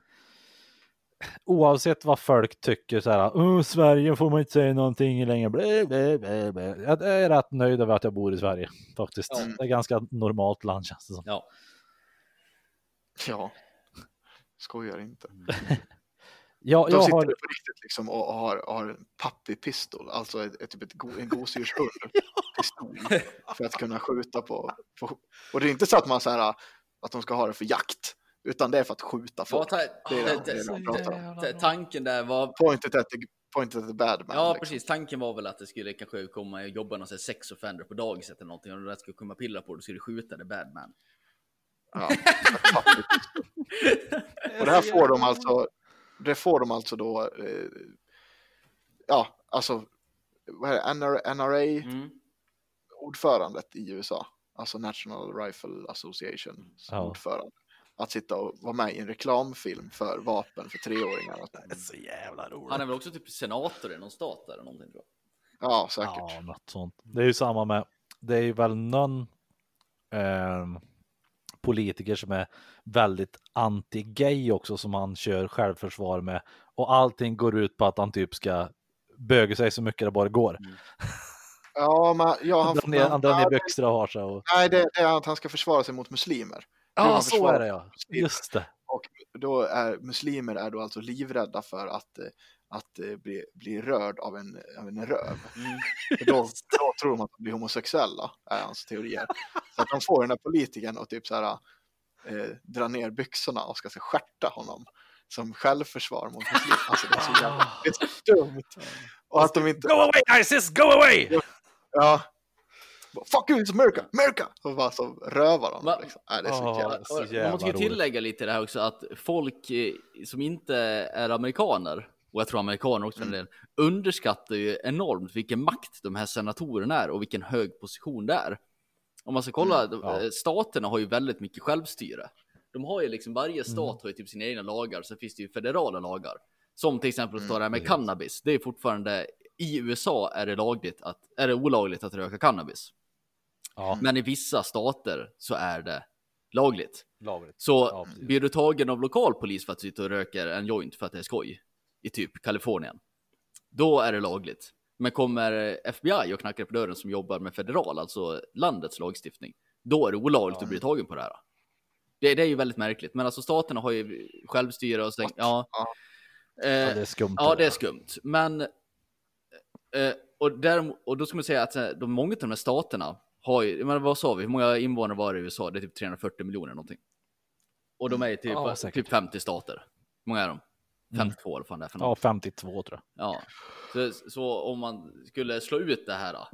oavsett vad folk tycker så här, oh, Sverige får man inte säga någonting längre. Blä, blä, blä, blä. Jag är rätt nöjd över att jag bor i Sverige faktiskt. Ja. Det är ganska normalt land känns det som. Ja, Ja, skojar inte. Ja, De jag sitter har, på riktigt liksom och har, har en pappipistol, alltså ett, ett, typ ett go, en gosedjurshund pistol för att kunna skjuta på, på. Och det är inte så att man så här, att de ska ha det för jakt, utan det är för att skjuta ja folk. ta, Det är det- det, det, är det de pratar om. ta- tanken där var Pointet at the, pointet at the bad man. Ja, liksom. precis. Tanken var väl att det skulle kanske komma och jobba någon sex offender på dagiset eller någonting och det där skulle komma pilla på det skulle skjuta det bad man. Ja, och det här får de alltså, det får de alltså då, eh, ja, alltså, vad är det, NRA, NRA Mm. ordförandet i USA, alltså National Rifle Association Ja. ordförande, att sitta och vara med i en reklamfilm för vapen för treåringar. det är så jävla roligt. Han är väl också typ senator i någon stat eller någonting tror jag. Ja, säkert. Ja, något sånt. Det är ju samma med, det är ju väl någon ehm, politiker som är väldigt anti-gay också som han kör självförsvar med och allting går ut på att han typ ska böga sig så mycket det bara går. Mm. Ja, men ja, han, drar ner, han drar ner byxor och har sig. Och... Nej, det, det är att han ska försvara sig mot muslimer. Ja, så är det ja. Just det. Och då är muslimer är då alltså livrädda för att, eh, att eh, bli, bli rörd av en, av en röv. Mm. Då, då tror de att de blir homosexuella, är hans teorier. Så att de får den här politikern att typ så här, eh, dra ner byxorna och ska så skärta honom som självförsvar mot muslimer. Alltså det är så jävla det är så dumt. Och att de inte, Go away ISIS, go away! ja. Fuck you, it's America, America! Och bara så rövar de. Va- Liksom. Nej, det är så Ja, jävla... så jävla man måste ju tillägga lite det här också att folk eh, som inte är amerikaner och jag tror amerikaner också del underskattar ju enormt vilken makt de här senatorerna är och vilken hög position det är. Om man ska kolla, de- ja. eh, staterna har ju väldigt mycket självstyre. De har ju liksom, varje stat har ju typ sina egna lagar, sen finns det ju federala lagar. Som till exempel att ta det här med cannabis. Det är fortfarande, i USA är det lagligt att, är det olagligt att röka cannabis. Ja, Men i vissa stater så är det lagligt. lagligt. Så Ja, blir du tagen av lokalpolis för att du sitter och röker en joint för att det är skoj i typ Kalifornien, då är det lagligt. Men kommer FBI och knackar på dörren som jobbar med federal, alltså landets lagstiftning, då är det olagligt att bli tagen på det här. Det, det är ju väldigt märkligt, men alltså staterna har ju självstyre och så, ja. Ja. Eh, Ja, det är skumt. Ja, det är skumt. Men, eh, och, där, och då ska man säga att eh, de, många av de här staterna har ju, men vad sa vi, hur många invånare var det i USA? Det är typ 340 miljoner någonting. Och de är i typ, Ja, säkert. typ 50 stater. Hur många är de? Mm. 52 eller vad fan det är för Ja, något. 52 tror jag. Ja. Så, så om man skulle slå ut det här, då,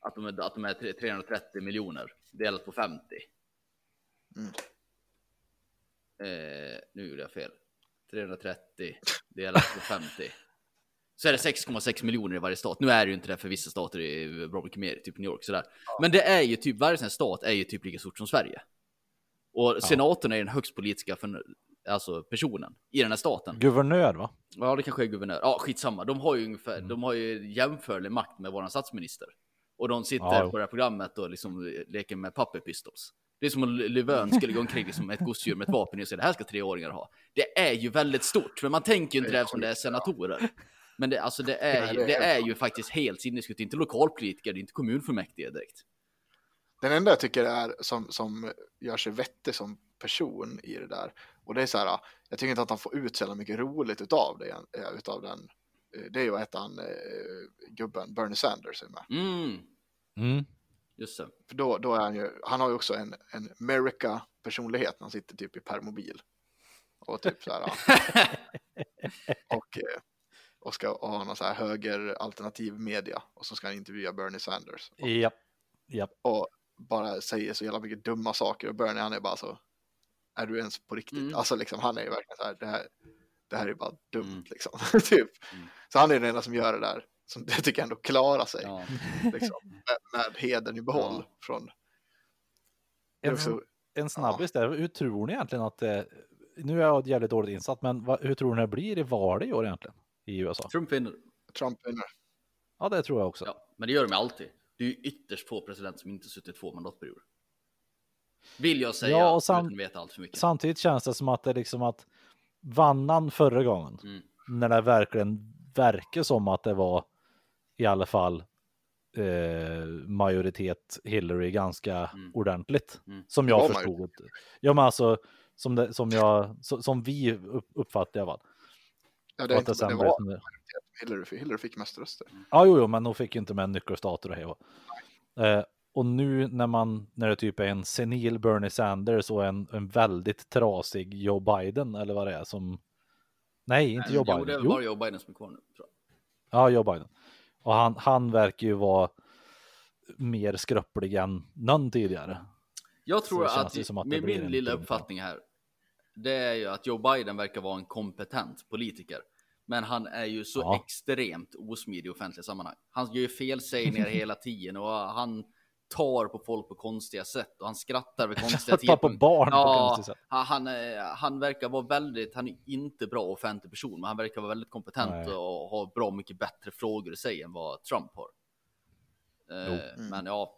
att de är, att de är tre- 330 miljoner delat på 50. Mm. Eh, nu gjorde jag fel. 330 delat på 50. Så är det 6,6 miljoner i varje stat. Nu är det ju inte det för vissa stater i bra mycket mer, typ New York sådär. Men det är ju typ, varje sån stat är ju typ lika stort som Sverige. Och senatorn är den högst politiska för, alltså personen i den här staten. Guvernör va? Ja, det kanske är guvernör. Ja, skitsamma. De har ju ungefär, de har ju jämförlig makt med våran statsminister. Och de sitter Ja, på det här programmet och liksom leker med puppy pistols. Det är som om Löfven skulle gå omkring liksom med ett gosedjur med ett vapen och säga det här ska treåringar ha. Det är ju väldigt stort, men man tänker ju inte Det eftersom det är senatorer. Men det, alltså det är, Nej, ju, det är det är helt ju faktiskt helt sinnessjukt. Det är inte lokalpolitiker, det är inte kommunfullmäktige direkt. Den enda jag tycker är som, som gör sig vettig som person i det där. Och det är så här, jag tycker inte att han får ut så mycket roligt utav det, eh, utav den. Eh, Det är ju att han, eh, gubben, Bernie Sanders är med. Mm, Mm. just det. För då, då är han ju, han har ju också en, en America-personlighet när han sitter typ i permobil. Och typ så här. och, och ska ha någon så här höger alternativ media. Och så ska han intervjua Bernie Sanders. Japp. Japp. och bara säger så jävla mycket dumma saker och Bernie han är bara så är du ens på riktigt? Mm. Alltså liksom han är ju verkligen så här det här, det här är bara dumt Mm. liksom typ. Mm. Så han är den enda som gör det där som jag tycker ändå klarar sig Ja. liksom, med, med hedern i behåll Ja. från En, också, en snabbis där. Hur tror ni egentligen att det... Nu är jag jävligt dåligt insatt, men vad, hur tror ni det blir i valet i år egentligen? I USA? Trump vinner. Trump vinner. Ja, det tror jag också. Ja, men det gör de alltid. Det är ju ytterst få presidenter som inte suttit två mandatperioder. Vill jag säga, Ja, och sam-. Samtidigt känns det som att det liksom att vannan förra gången, Mm. när det verkligen verkar som att det var i alla fall eh, majoritet Hillary ganska Mm. ordentligt. Mm. Som jag förstod. Ja, men alltså som, det, som, jag, så, som vi upp, uppfattade i alla fall. Ja, det, är inte, det sen det var det- Hillary, Hillary fick mest röster. Ja, jo, jo, men hon fick ju inte med nyckelstater och hej eh, Och nu när man, när det typ är en senil Bernie Sanders och en, en väldigt trasig Joe Biden eller vad det är som... Nej, inte Joe Jo, Biden. det är Jo, bara Joe Biden som är kvar nu. Ja, Joe Biden. Och han, han verkar ju vara mer skröplig än någon tidigare. Jag tror att, att det med min lilla uppfattning här, det är ju att Joe Biden verkar vara en kompetent politiker. Men han är ju så Ja. extremt osmidig i offentliga sammanhang. Han gör ju felsägningar hela tiden och han tar på folk på konstiga sätt och han skrattar vid konstiga Att ta på barn på Ja, konstigt sätt. han, han, är- han verkar vara väldigt, han är inte bra offentlig person, men han verkar vara väldigt kompetent Nej. och ha bra mycket bättre frågor i sig än vad Trump har. Eh, Jo. Men ja,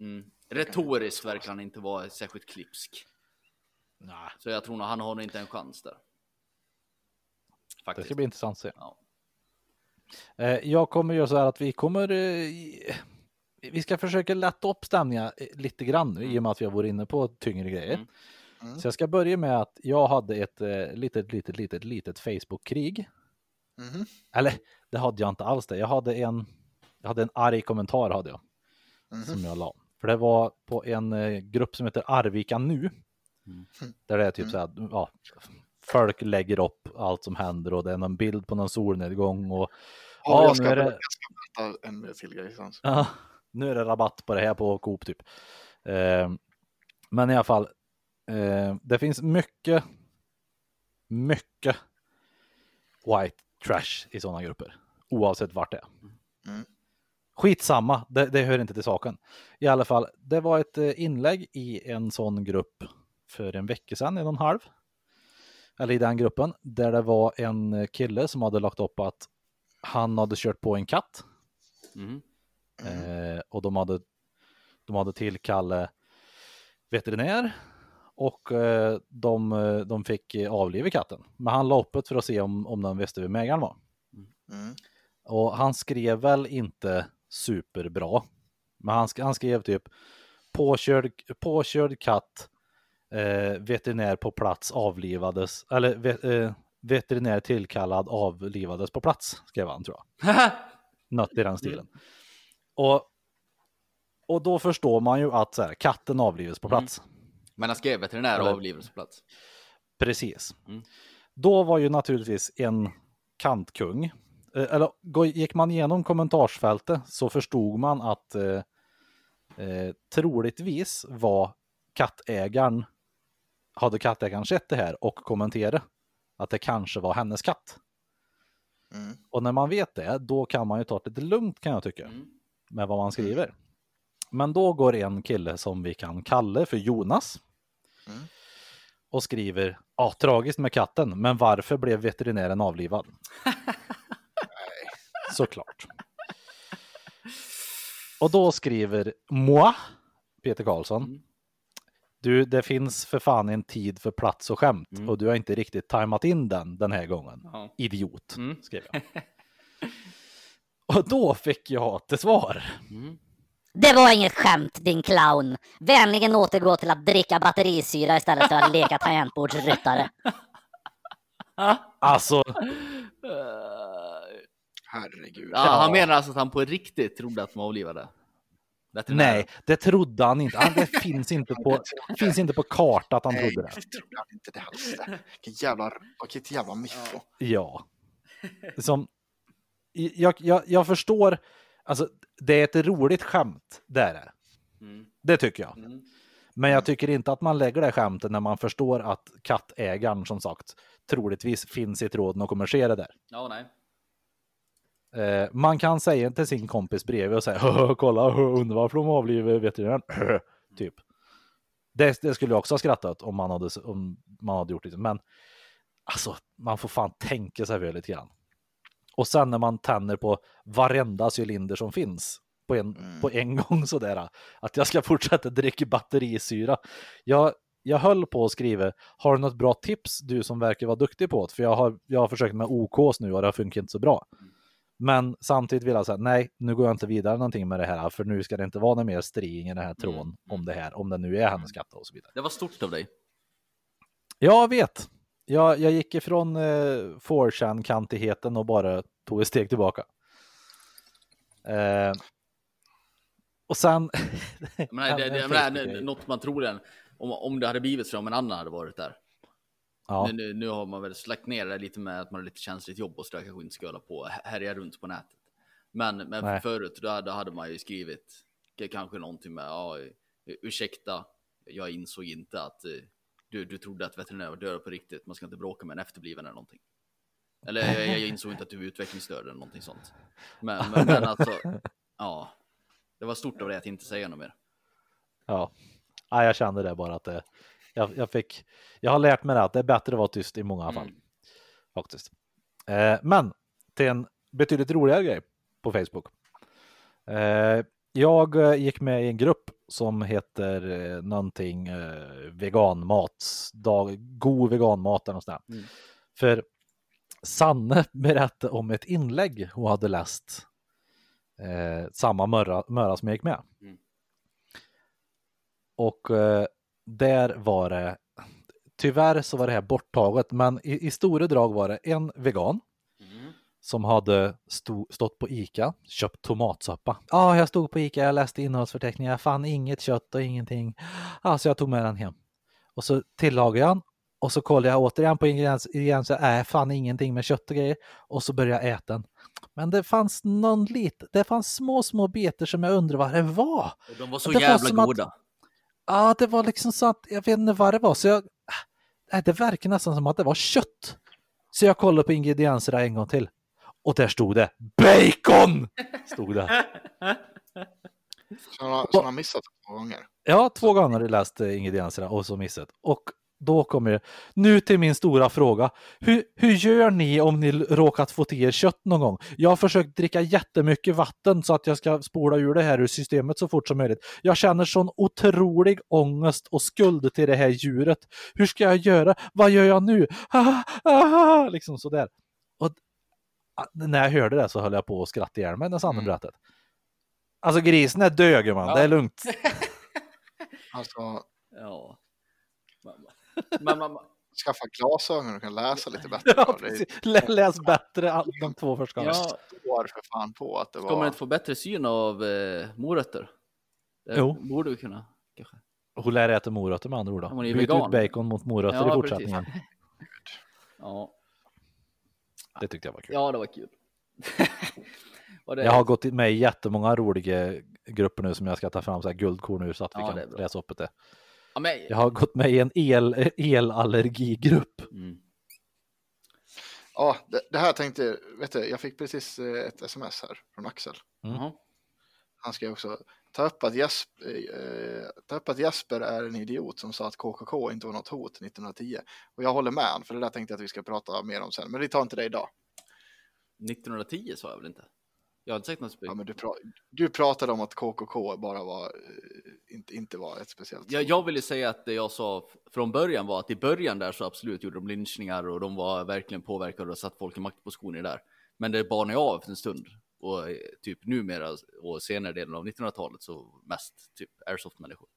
mm. retoriskt verkar han inte vara särskilt klipsk. Nej, Så jag tror nog han har nog inte en chans där. det Faktiskt. ska bli intressant att se. Ja. Eh, Jag kommer göra så här att vi kommer, eh, vi ska försöka lätta upp stämningen eh, lite grann nu i och med att vi har varit inne på tyngre grejer. Mm. Mm. Så jag ska börja med att jag hade ett eh, litet, litet, litet, litet Facebook-krig. Mhm. Eller det hade jag inte alls det. Jag hade en, jag hade en arg kommentar hade jag Mhm. som jag la. För det var på en eh, grupp som heter Arvika nu. Mm. Där det är typ så här, ja, folk lägger upp allt som händer och det är någon bild på någon solnedgång och Ja, Ja, jag, ska, det- jag ska berätta en till grej sen. Ja, nu är det rabatt på det här på Coop typ. Eh, men i alla fall, eh, det finns mycket, mycket white trash i sådana grupper. Oavsett vart det är. Mm. Skitsamma, det, det hör inte till saken. I alla fall, det var ett eh, inlägg i en sån grupp för en vecka sedan, en och en halv. Eller i den gruppen, där det var en kille som hade lagt upp att han hade kört på en katt Mhm. Eh, och de hade, de hade tillkallat veterinär och eh, de, eh, de fick avliva katten. Men han la upp för att se om, om den visste vem ägaren var. Mm. Och han skrev väl inte superbra. Men han, sk- han skrev typ påkörd, påkörd katt, eh, veterinär på plats avlivades, eller ve, eh, veterinär tillkallad avlivades på plats, skrev han tror jag. Något i den stilen. Och, och då förstår man ju att så här, katten avlivas på plats. Men han skrev veterinär Eller- avlivningsplats. Precis. Mm. Då var ju naturligtvis en kantkung, eh, eller gick man igenom kommentarsfältet så förstod man att eh, eh, troligtvis var kattägaren, hade kattägaren sett det här och kommenterat att det kanske var hennes katt. Mm. Och när man vet det, då kan man ju ta det lite lugnt kan jag tycka. Mm. Med vad man skriver. Men då går en kille som vi kan kalla för Jonas Mm. och skriver ja, tragiskt med katten, men varför blev veterinären avlivad? Såklart. Och då skriver moi, Peter Karlsson. Mm. Du, det finns för fan en tid för plats och skämt Mm. och du har inte riktigt tajmat in den den här gången. Ja. Idiot, Mm. skrev jag. Och då fick jag till svar. Mm. Det var inget skämt din clown. Vänligen återgå till att dricka batterisyra istället för att leka tangentbordsryttare. Alltså, Herregud. Ja, han menar alltså att han på riktigt trodde att de var avlivade? Veterinär. nej, det trodde han inte. Han, det finns inte på, finns inte på karta att han Nej, trodde det. det trodde han inte det alls. Vilken jävla, vilket jävla miffo. Ja. Som, jag, jag, jag förstår, alltså det är ett roligt skämt, det är det. Mm. Det tycker jag. Mm. Men jag tycker inte att man lägger det skämtet när man förstår att kattägaren som sagt troligtvis finns i tråden och kommer se det där. Ja, nej. Eh, man kan säga till sin kompis bredvid och säga "Hö, kolla, undrar varför de avlivar veterinären. Typ. Det, det skulle jag också ha skrattat om man hade, om man hade gjort det. Men alltså, man får fan tänka sig för lite grann. Och sen när man tänder på varenda cylinder som finns på en, Mm. på en gång sådär, att jag ska fortsätta dricka batterisyra. Jag, jag höll på att skriva, har du något bra tips du som verkar vara duktig på det? För jag har, jag har försökt med OKs nu och det har funkat inte så bra. Men samtidigt vill jag säga nej, nu går jag inte vidare någonting med det här, för nu ska det inte vara någon mer string i den här tråden Mm. om det här, om det nu är hennes katt och så vidare. Det var stort av dig. Jag vet. Jag, jag gick ifrån eh, 4chan-kantigheten och bara tog ett steg tillbaka. Eh, och sen... Men det, det, det, något man tror än, om, om det hade blivit så om en annan hade varit där. ja, Nu, nu, har man väl släckt ner det lite med att man har lite känsligt jobb och så där kanske inte ska hålla på härja runt på nätet. Men, men Nej. förut då, då hade man ju skrivit kanske någonting med ja, ursäkta, jag insåg inte att eh, du, du trodde att veterinär var död på riktigt. Man ska inte bråka med en efterbliven eller någonting. Eller jag, jag insåg inte att du var utvecklingsstörd eller någonting sånt. Men, men, men alltså, ja, det var stort av dig att inte säga något mer. ja. ja, jag kände det bara att det, jag, jag fick... Jag har lärt mig det att det är bättre att vara tyst i många fall. Mm. Faktiskt. Eh, men till en betydligt roligare grej på Facebook. Eh, jag eh, gick med i en grupp som heter eh, någonting eh, veganmat, dag, god veganmat eller något sånt. Mm. För Sanne berättade om ett inlägg hon hade läst Eh, samma Möra, Möra som jag gick med. Mm. Och eh, där var det, tyvärr så var det här borttaget, men i, i stora drag var det en vegan. Som hade stått på Ica, köpt tomatsoppa. Ja, jag stod på Ica, jag läste innehållsförteckningen, jag fann inget kött och ingenting. Ja, så jag tog med den hem. Och så tillagade jag den och så kollade jag återigen på ingrediens- ingredienser, nej, fann ingenting med kött och grejer. Och så började jag äta den. Men det fanns någon lite, det fanns små, små bitar som jag undrar vad det var. De var så Det var jävla att- goda. Ja, det var liksom så att jag vet inte vad det var, så jag, nej, det verkar nästan som att det var kött. Så jag kollade på ingredienserna en gång till. Och där stod det bacon! Stod det. Så han har, missat två gånger. Ja, två gånger har jag läst eh, ingredienserna och så missat. Och då kommer det, nu till min stora fråga. Hur, hur gör ni om ni råkat få till er kött någon gång? Jag har försökt dricka jättemycket vatten så att jag ska spola ur det här ur systemet så fort som möjligt. Jag känner sån otrolig ångest och skuld till det här djuret. Hur ska jag göra? Vad gör jag nu? Ah, ah, liksom sådär. Och när jag hörde det så höll jag på att skratta ihjäl mig när Sanne Mm. berättade. Alltså grisen är död gumman, Ja. det är lugnt. Alltså, Ja. Men, men, men, skaffa glasögon och kan läsa lite bättre. Ja. Lä- Läs bättre de två första gångerna. ja, står för fan på att det ska man var... inte få bättre syn av eh, morötter? Det Jo. borde vi kunna. Kanske. Hon lär äta morötter med andra ord. Då. hon är ju Byt vegan. ut bacon mot morötter Ja, i fortsättningen. Ja. Det tyckte jag var kul. ja, det var kul. Det... Jag har gått med i jättemånga roliga grupper nu som jag ska ta fram så här guldkorn ur så att vi Ja, kan läsa upp det. ja, men... Jag har gått med i en el, elallergigrupp. Mm. Ja, det, det här tänkte jag, vet du, jag fick precis eh, ett sms här från Axel. Mm. Han skrev också, ta upp, att Jesper, eh, ta upp att Jesper är en idiot som sa att KKK inte var något hot 1910. Och jag håller med han, för det där tänkte jag att vi ska prata mer om sen. Men vi tar inte det idag. 1910 sa jag väl inte? Jag har inte sagt något Ja, men du, pra, du pratade om att KKK bara var, eh, inte, inte var ett speciellt. Jag, jag ville säga att det jag sa från början var att i början där så absolut gjorde de lynchningar och de var verkligen påverkade och satt folk i maktpositioner där. Men det banade av efter en stund och eh, typ numera och senare delen av 1900-talet så mest typ airsoft-människor.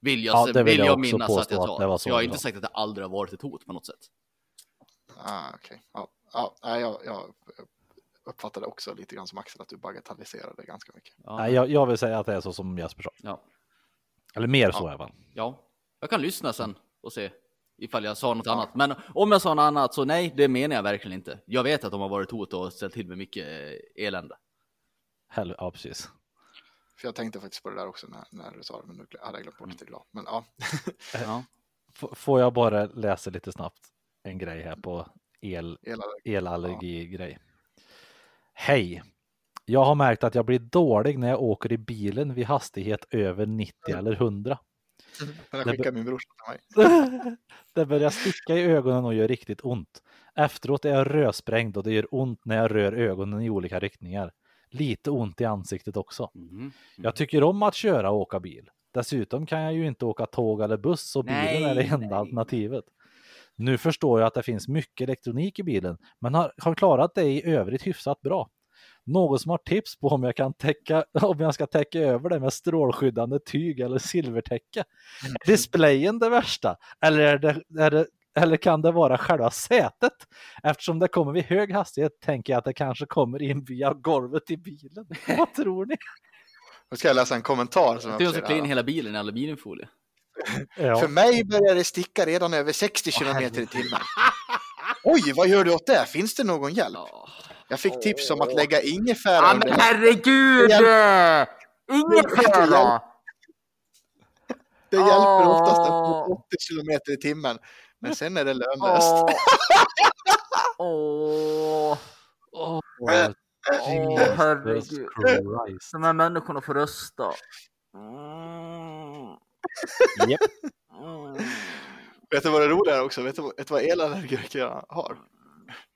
Vill jag, Ja, det vill vill jag jag, minnas att jag att det var sa. så Så jag har inte sagt att det aldrig har varit ett hot på något sätt. Ah, okej. Ja, ja, jag, jag uppfattade också lite grann som Axel att du bagatelliserade ganska mycket. Ja, Nej, jag, jag vill säga att det är så som Jesper sa. ja, Eller mer så Ja. fall. ja, jag kan lyssna sen och se ifall jag sa något annat. Men om jag sa något annat så nej, det menar jag verkligen inte. Jag vet att de har varit hot och ställt till med mycket elände. Hell, ja, precis. För jag tänkte faktiskt på det där också när, när du sa det, men nu hade jag glömt bort det till glad. Men ja, Ja. F- får jag bara läsa lite snabbt en grej här på el, hela elallergi-grej. Hej! Jag har märkt att jag blir dålig när jag åker i bilen vid hastighet över 90 eller 100. Men jag Det skickar min brorsa till mig. Det börjar sticka i ögonen och gör riktigt ont. Efteråt är jag rödsprängd och det gör ont när jag rör ögonen i olika riktningar. Lite ont i ansiktet också. Mhm. Jag tycker om att köra och åka bil. Dessutom kan jag ju inte åka tåg eller buss och bilen Nej, är det enda nej. alternativet. Nu förstår jag att det finns mycket elektronik i bilen, men har, har klarat det i övrigt hyfsat bra. Någon som har tips på om jag kan täcka, om jag ska täcka över det med strålskyddande tyg eller silvertäcke? Displayen det värsta? Eller, är det, är det, eller kan det vara själva sätet? Eftersom det kommer vid hög hastighet tänker jag att det kanske kommer in via golvet i bilen. Vad tror ni? Nu ska jag läsa en kommentar som ska ser klä in hela bilen i aluminiumfolie. Ja. För mig börjar det sticka redan över 60 kilometer i timmen. Oj, vad gör du åt det? Finns det någon hjälp? Ja. Jag fick tips om att lägga ingefära Ja, under men herregud! Ingefära! Det hjälper oftast upp mot 80 kilometer i timmen. Men sen är det lönlöst. Åh, Åh, Åh, herregud. De här människorna får rösta. Mm. Japp. Mm. Vet du vad det roliga är också? Vet du, vad- vet du vad elallergikerna har?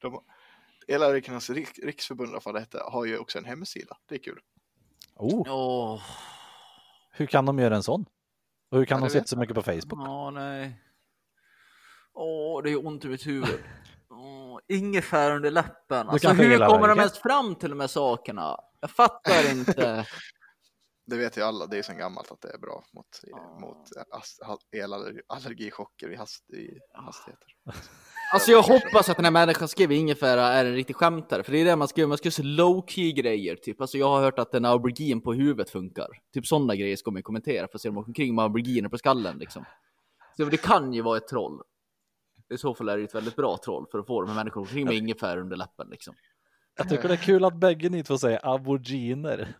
De, Elallergikernas rik, riksförbund, vad det heter, har ju också en hemsida. Det är kul. Oh, Åh, hur kan de göra en sån? Och hur kan Ja, de sitta så mycket på Facebook? Åh, nej. Åh, det är ont i mitt huvud. Åh, ingefära under läppen. Alltså, hur kommer de ens fram till de här sakerna? Jag fattar inte. Det vet ju alla, det är så gammalt att det är bra mot, mot as- ha- elallergichocker i, hast, i hastigheter. Alltså jag hoppas att den här människan skrev ingefära är en riktig skämtare, för det är det man skriver, man skriver så low key grejer, typ. Alltså jag har hört att en aubergine på huvudet funkar. Typ sådana grejer ska man ju kommentera, för att se om man åker omkring med auberginer på skallen liksom. Så det kan ju vara ett troll. I så fall är det ett väldigt bra troll för att få de här människorna omkring med ingefära under läppen liksom. Jag tycker det är kul att bägge ni två säger aboriginer.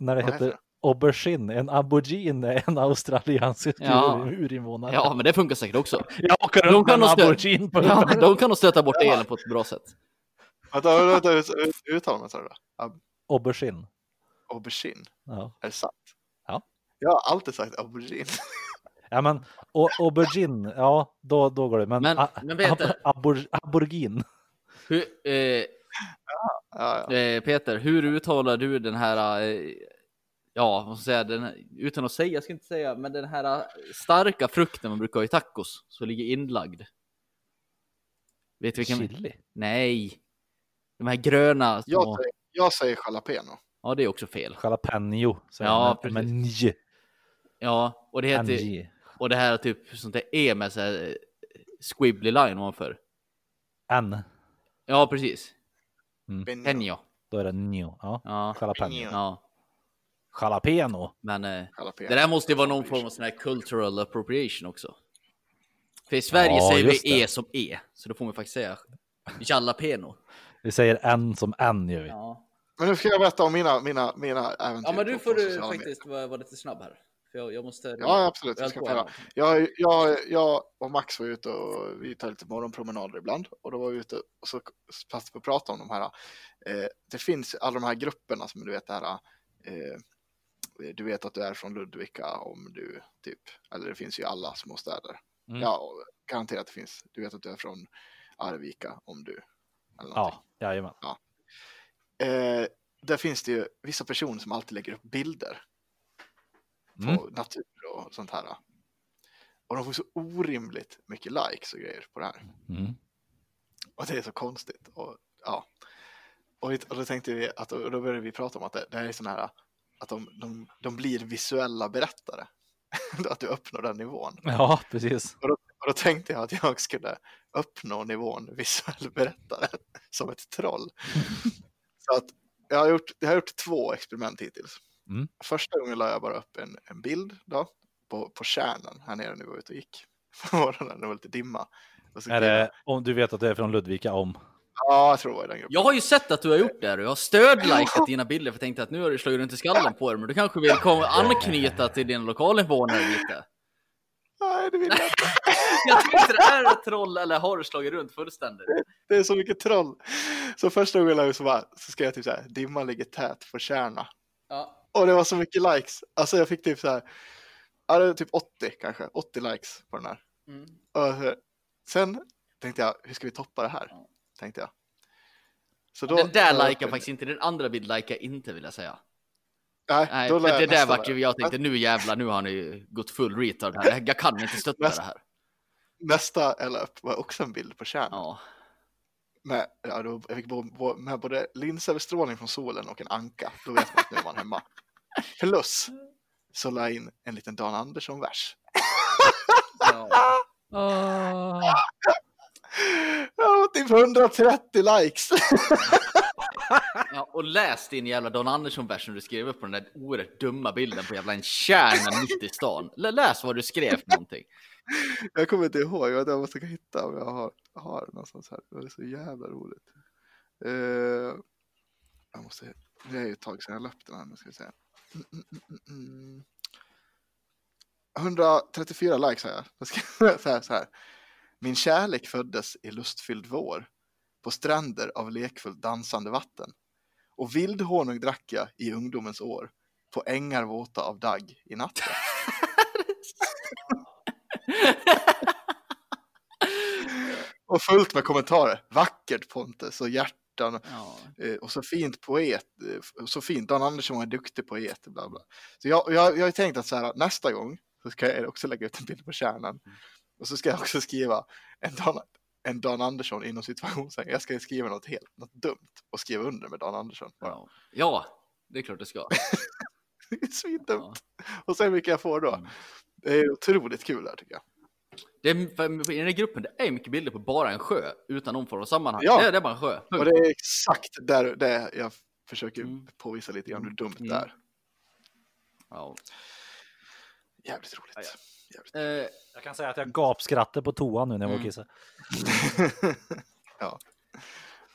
När det Vad heter aubergine. En aubergine är en australiensisk Ja. ur- urinvånare. Ja, men det funkar säkert också. Jag åker De kan en nog stö- aubergine på Ja, de kan nog stöta bort elen på ett bra sätt. Vänta, vänta, hur uttalar man så då? Aubergine. Aubergine, Ja. är det sant? Ja. Jag har alltid sagt aubergine. Ja men au- aubergine, ja då, då går det. Men, Men- a- men Peter- ab- abor, aborigin. Hur, eh, Ja, ja. Eh, Peter, hur uttalar du den här, eh, ja, vad ska jag säga, den, utan att säga, jag ska inte säga, men den här eh, starka frukten man brukar ha i tacos, som ligger inlagd. Vet du vilken? Chili. Nej. De här gröna. Jag, Små... säger, jag säger jalapeno. Ja, det är också fel. Jalapeno. säger Ja, precis. Men. Ja, och det heter, NJ. Och det här är typ sånt där E med så här eh, squibbly line ovanför. N. Ja, precis. Benjo. Penjo. Då är det njo. Ja. Ja, Jalapeno. ja, Jalapeno. men eh, Jalapeno. Det där måste ju vara någon form av sån här cultural appropriation också. För i Sverige Ja, säger vi det. E som E, så då får man faktiskt säga jalapeno. Vi säger N som N gör vi. Ja, Men nu ska jag berätta om mina, mina, mina äventyr. ja men du får du faktiskt vara, vara lite snabb här. För jag, jag måste... Ja, absolut. Jag ska jag, jag, jag och Max var ute och vi tar lite morgonpromenader ibland och då var vi ute och så passade vi att prata om de här. Eh, det finns alla de här grupperna som du vet det här. Eh, du vet att du är från Ludvika om du typ, eller det finns ju alla små städer. Mm. Ja, garanterat det finns. Du vet att du är från Arvika om du. Eller någonting. Ja, jajamän. Eh, där finns det ju vissa personer som alltid lägger upp bilder på Mm. natur och sånt här. Och de får så orimligt mycket likes och grejer på det här. Mm. Och det är så konstigt. Och, ja. och, och då tänkte vi att och då började vi prata om att det, det här är sån här att de, de, de blir visuella berättare. att du uppnår den nivån. Ja, precis. Och då tänkte jag att jag skulle uppnå nivån visuell berättare som ett troll. Så att jag har gjort, jag har gjort två experiment hittills. Mm. Första gången la jag bara upp en, en bild då, på, på kärnan här nere när vi var ute och gick. På morgonen, det var lite dimma. Och så Är det, om du vet att du är från Ludvika om. Ja, jag tror det var i den gruppen. Jag har ju sett att du har gjort det här och jag har stödlikat dina bilder för jag tänkte att nu har du slagit runt i skallen på dig men du kanske vill komma anknyta till din lokalinvånare lite. Nej, det vill jag inte. Jag tänkte det är ett troll eller har du slagit runt fullständigt? Det är så mycket troll. Så första gången jag så, bara, så skrev jag typ så här, dimman ligger tät på kärna. Ja. Och det var så mycket likes. Alltså jag fick typ så här, ja det var typ 80 kanske, 80 likes på den här. Mm. Och sen tänkte jag, hur ska vi toppa det här? Tänkte jag. Så då, Den där jag likar en- faktiskt inte, den andra bild likar jag inte vill jag säga. Nej, Nej, då jag det där vart ju, jag tänkte nu jävlar, nu har ju gått full retard här. Jag kan inte stötta Nästa- det här. Nästa jag upp var också en bild på kärnan. Ja. Med, ja, då, jag fick bo, bo, med både linsöverstrålning från solen och en anka. Då vet man att nu är man hemma. Plus så la jag in en liten Dan Andersson-vers. Jag har typ 130 likes. Ja, och läs din jävla Don Andersson-vers som du skrev upp på den där oerhört dumma bilden på jävla en kärna mitt i stan. Läs vad du skrev för någonting. Jag kommer inte ihåg, jag jag måste hitta om jag har, har någonstans här. Det är så jävla roligt. Uh, jag måste, det är ju ett tag sedan jag upp den här, nu ska vi se. Mm, mm, mm, mm. 134 likes har jag. Så här, så här. Min kärlek föddes i lustfylld vår, på stränder av lekfullt dansande vatten. Och vildhonung drack jag i ungdomens år, på ängar våta av dagg i natten. Och fullt med kommentarer. Vackert Pontus och hjärtan. Ja. Eh, och så fint poet. eh, Så fint. Dan Andersson var en duktig poet. Bla bla. Så jag, jag, jag har tänkt att så här, nästa gång så ska jag också lägga ut en bild på kärnan. Och så ska jag också skriva en Dan, en Dan Andersson inom situationstecken. Jag ska skriva något helt något dumt och skriva under med Dan Andersson. Ja. ja, det är klart det ska. Det är Svindumt. Och sen vilka jag får då. Mm. Det är otroligt kul här tycker jag. Det är, I den här gruppen det är mycket bilder på bara en sjö utan någon form av sammanhang. Ja. Det, är, det är bara en sjö. Och det är exakt där det jag försöker Mm. påvisa lite grann hur dumt Mm. det är. Ja. Jävligt roligt. Ja, Jävligt. Eh, Jag kan säga att jag gapskrattade på toan nu när jag var och Mm. kissade. ja.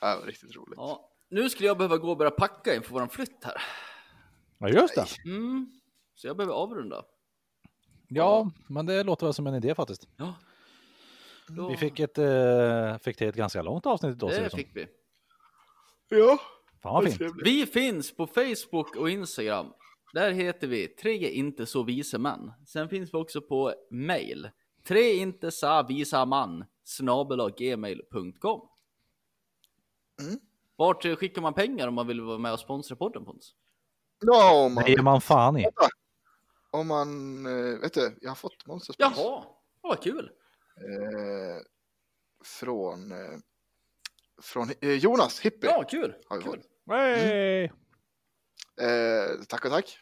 ja, det var riktigt roligt. ja. Nu skulle jag behöva gå och börja packa inför våran flytt här. Ja, just det. Mm. Så jag behöver avrunda. Ja, men det låter väl som en idé faktiskt. Ja. Då, Vi fick, ett, eh, fick till ett ganska långt avsnitt då. ser det fick vi. Ja, Fan vad fint. trevligt. Vi finns på Facebook och Instagram. Där heter vi Tre inte så vise män. Sen finns vi också på mail. Tre inte så visa man gmail.com. Mm. Vart skickar man pengar om man vill vara med och sponsra podden Pontus? Ja, om man, Det ger man fan i. om man eh, vet du, jag har fått monsterspons. Jaha, vad kul. Eh, från eh, från eh, Jonas Hippie. Ja, kul. Har vi kul. Hey! Eh, tack och tack.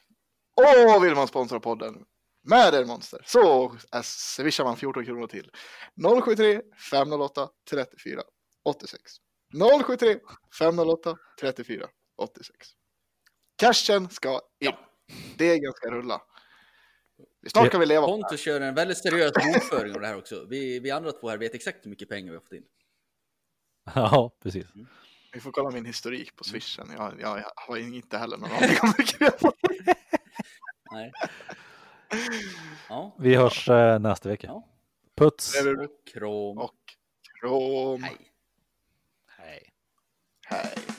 Och vill man sponsra podden med en monster så är- swishar man 14 kronor till 073 508 34 86. 073 508 34 86. Cashen ska in. Degen ska rulla. Snart kan vi leva Pontus kör en väldigt seriös bokföring av det här också. Vi, vi andra två här vet exakt hur mycket pengar vi har fått in. Ja, precis. Mm. Vi får kolla min historik på mm. swishen. Jag, jag, jag har inte heller någon aning om hur mycket jag får. Nej. Ja. Vi hörs eh, nästa vecka. Ja. Puts och krom. Och krom. Hej. Hej. Hej.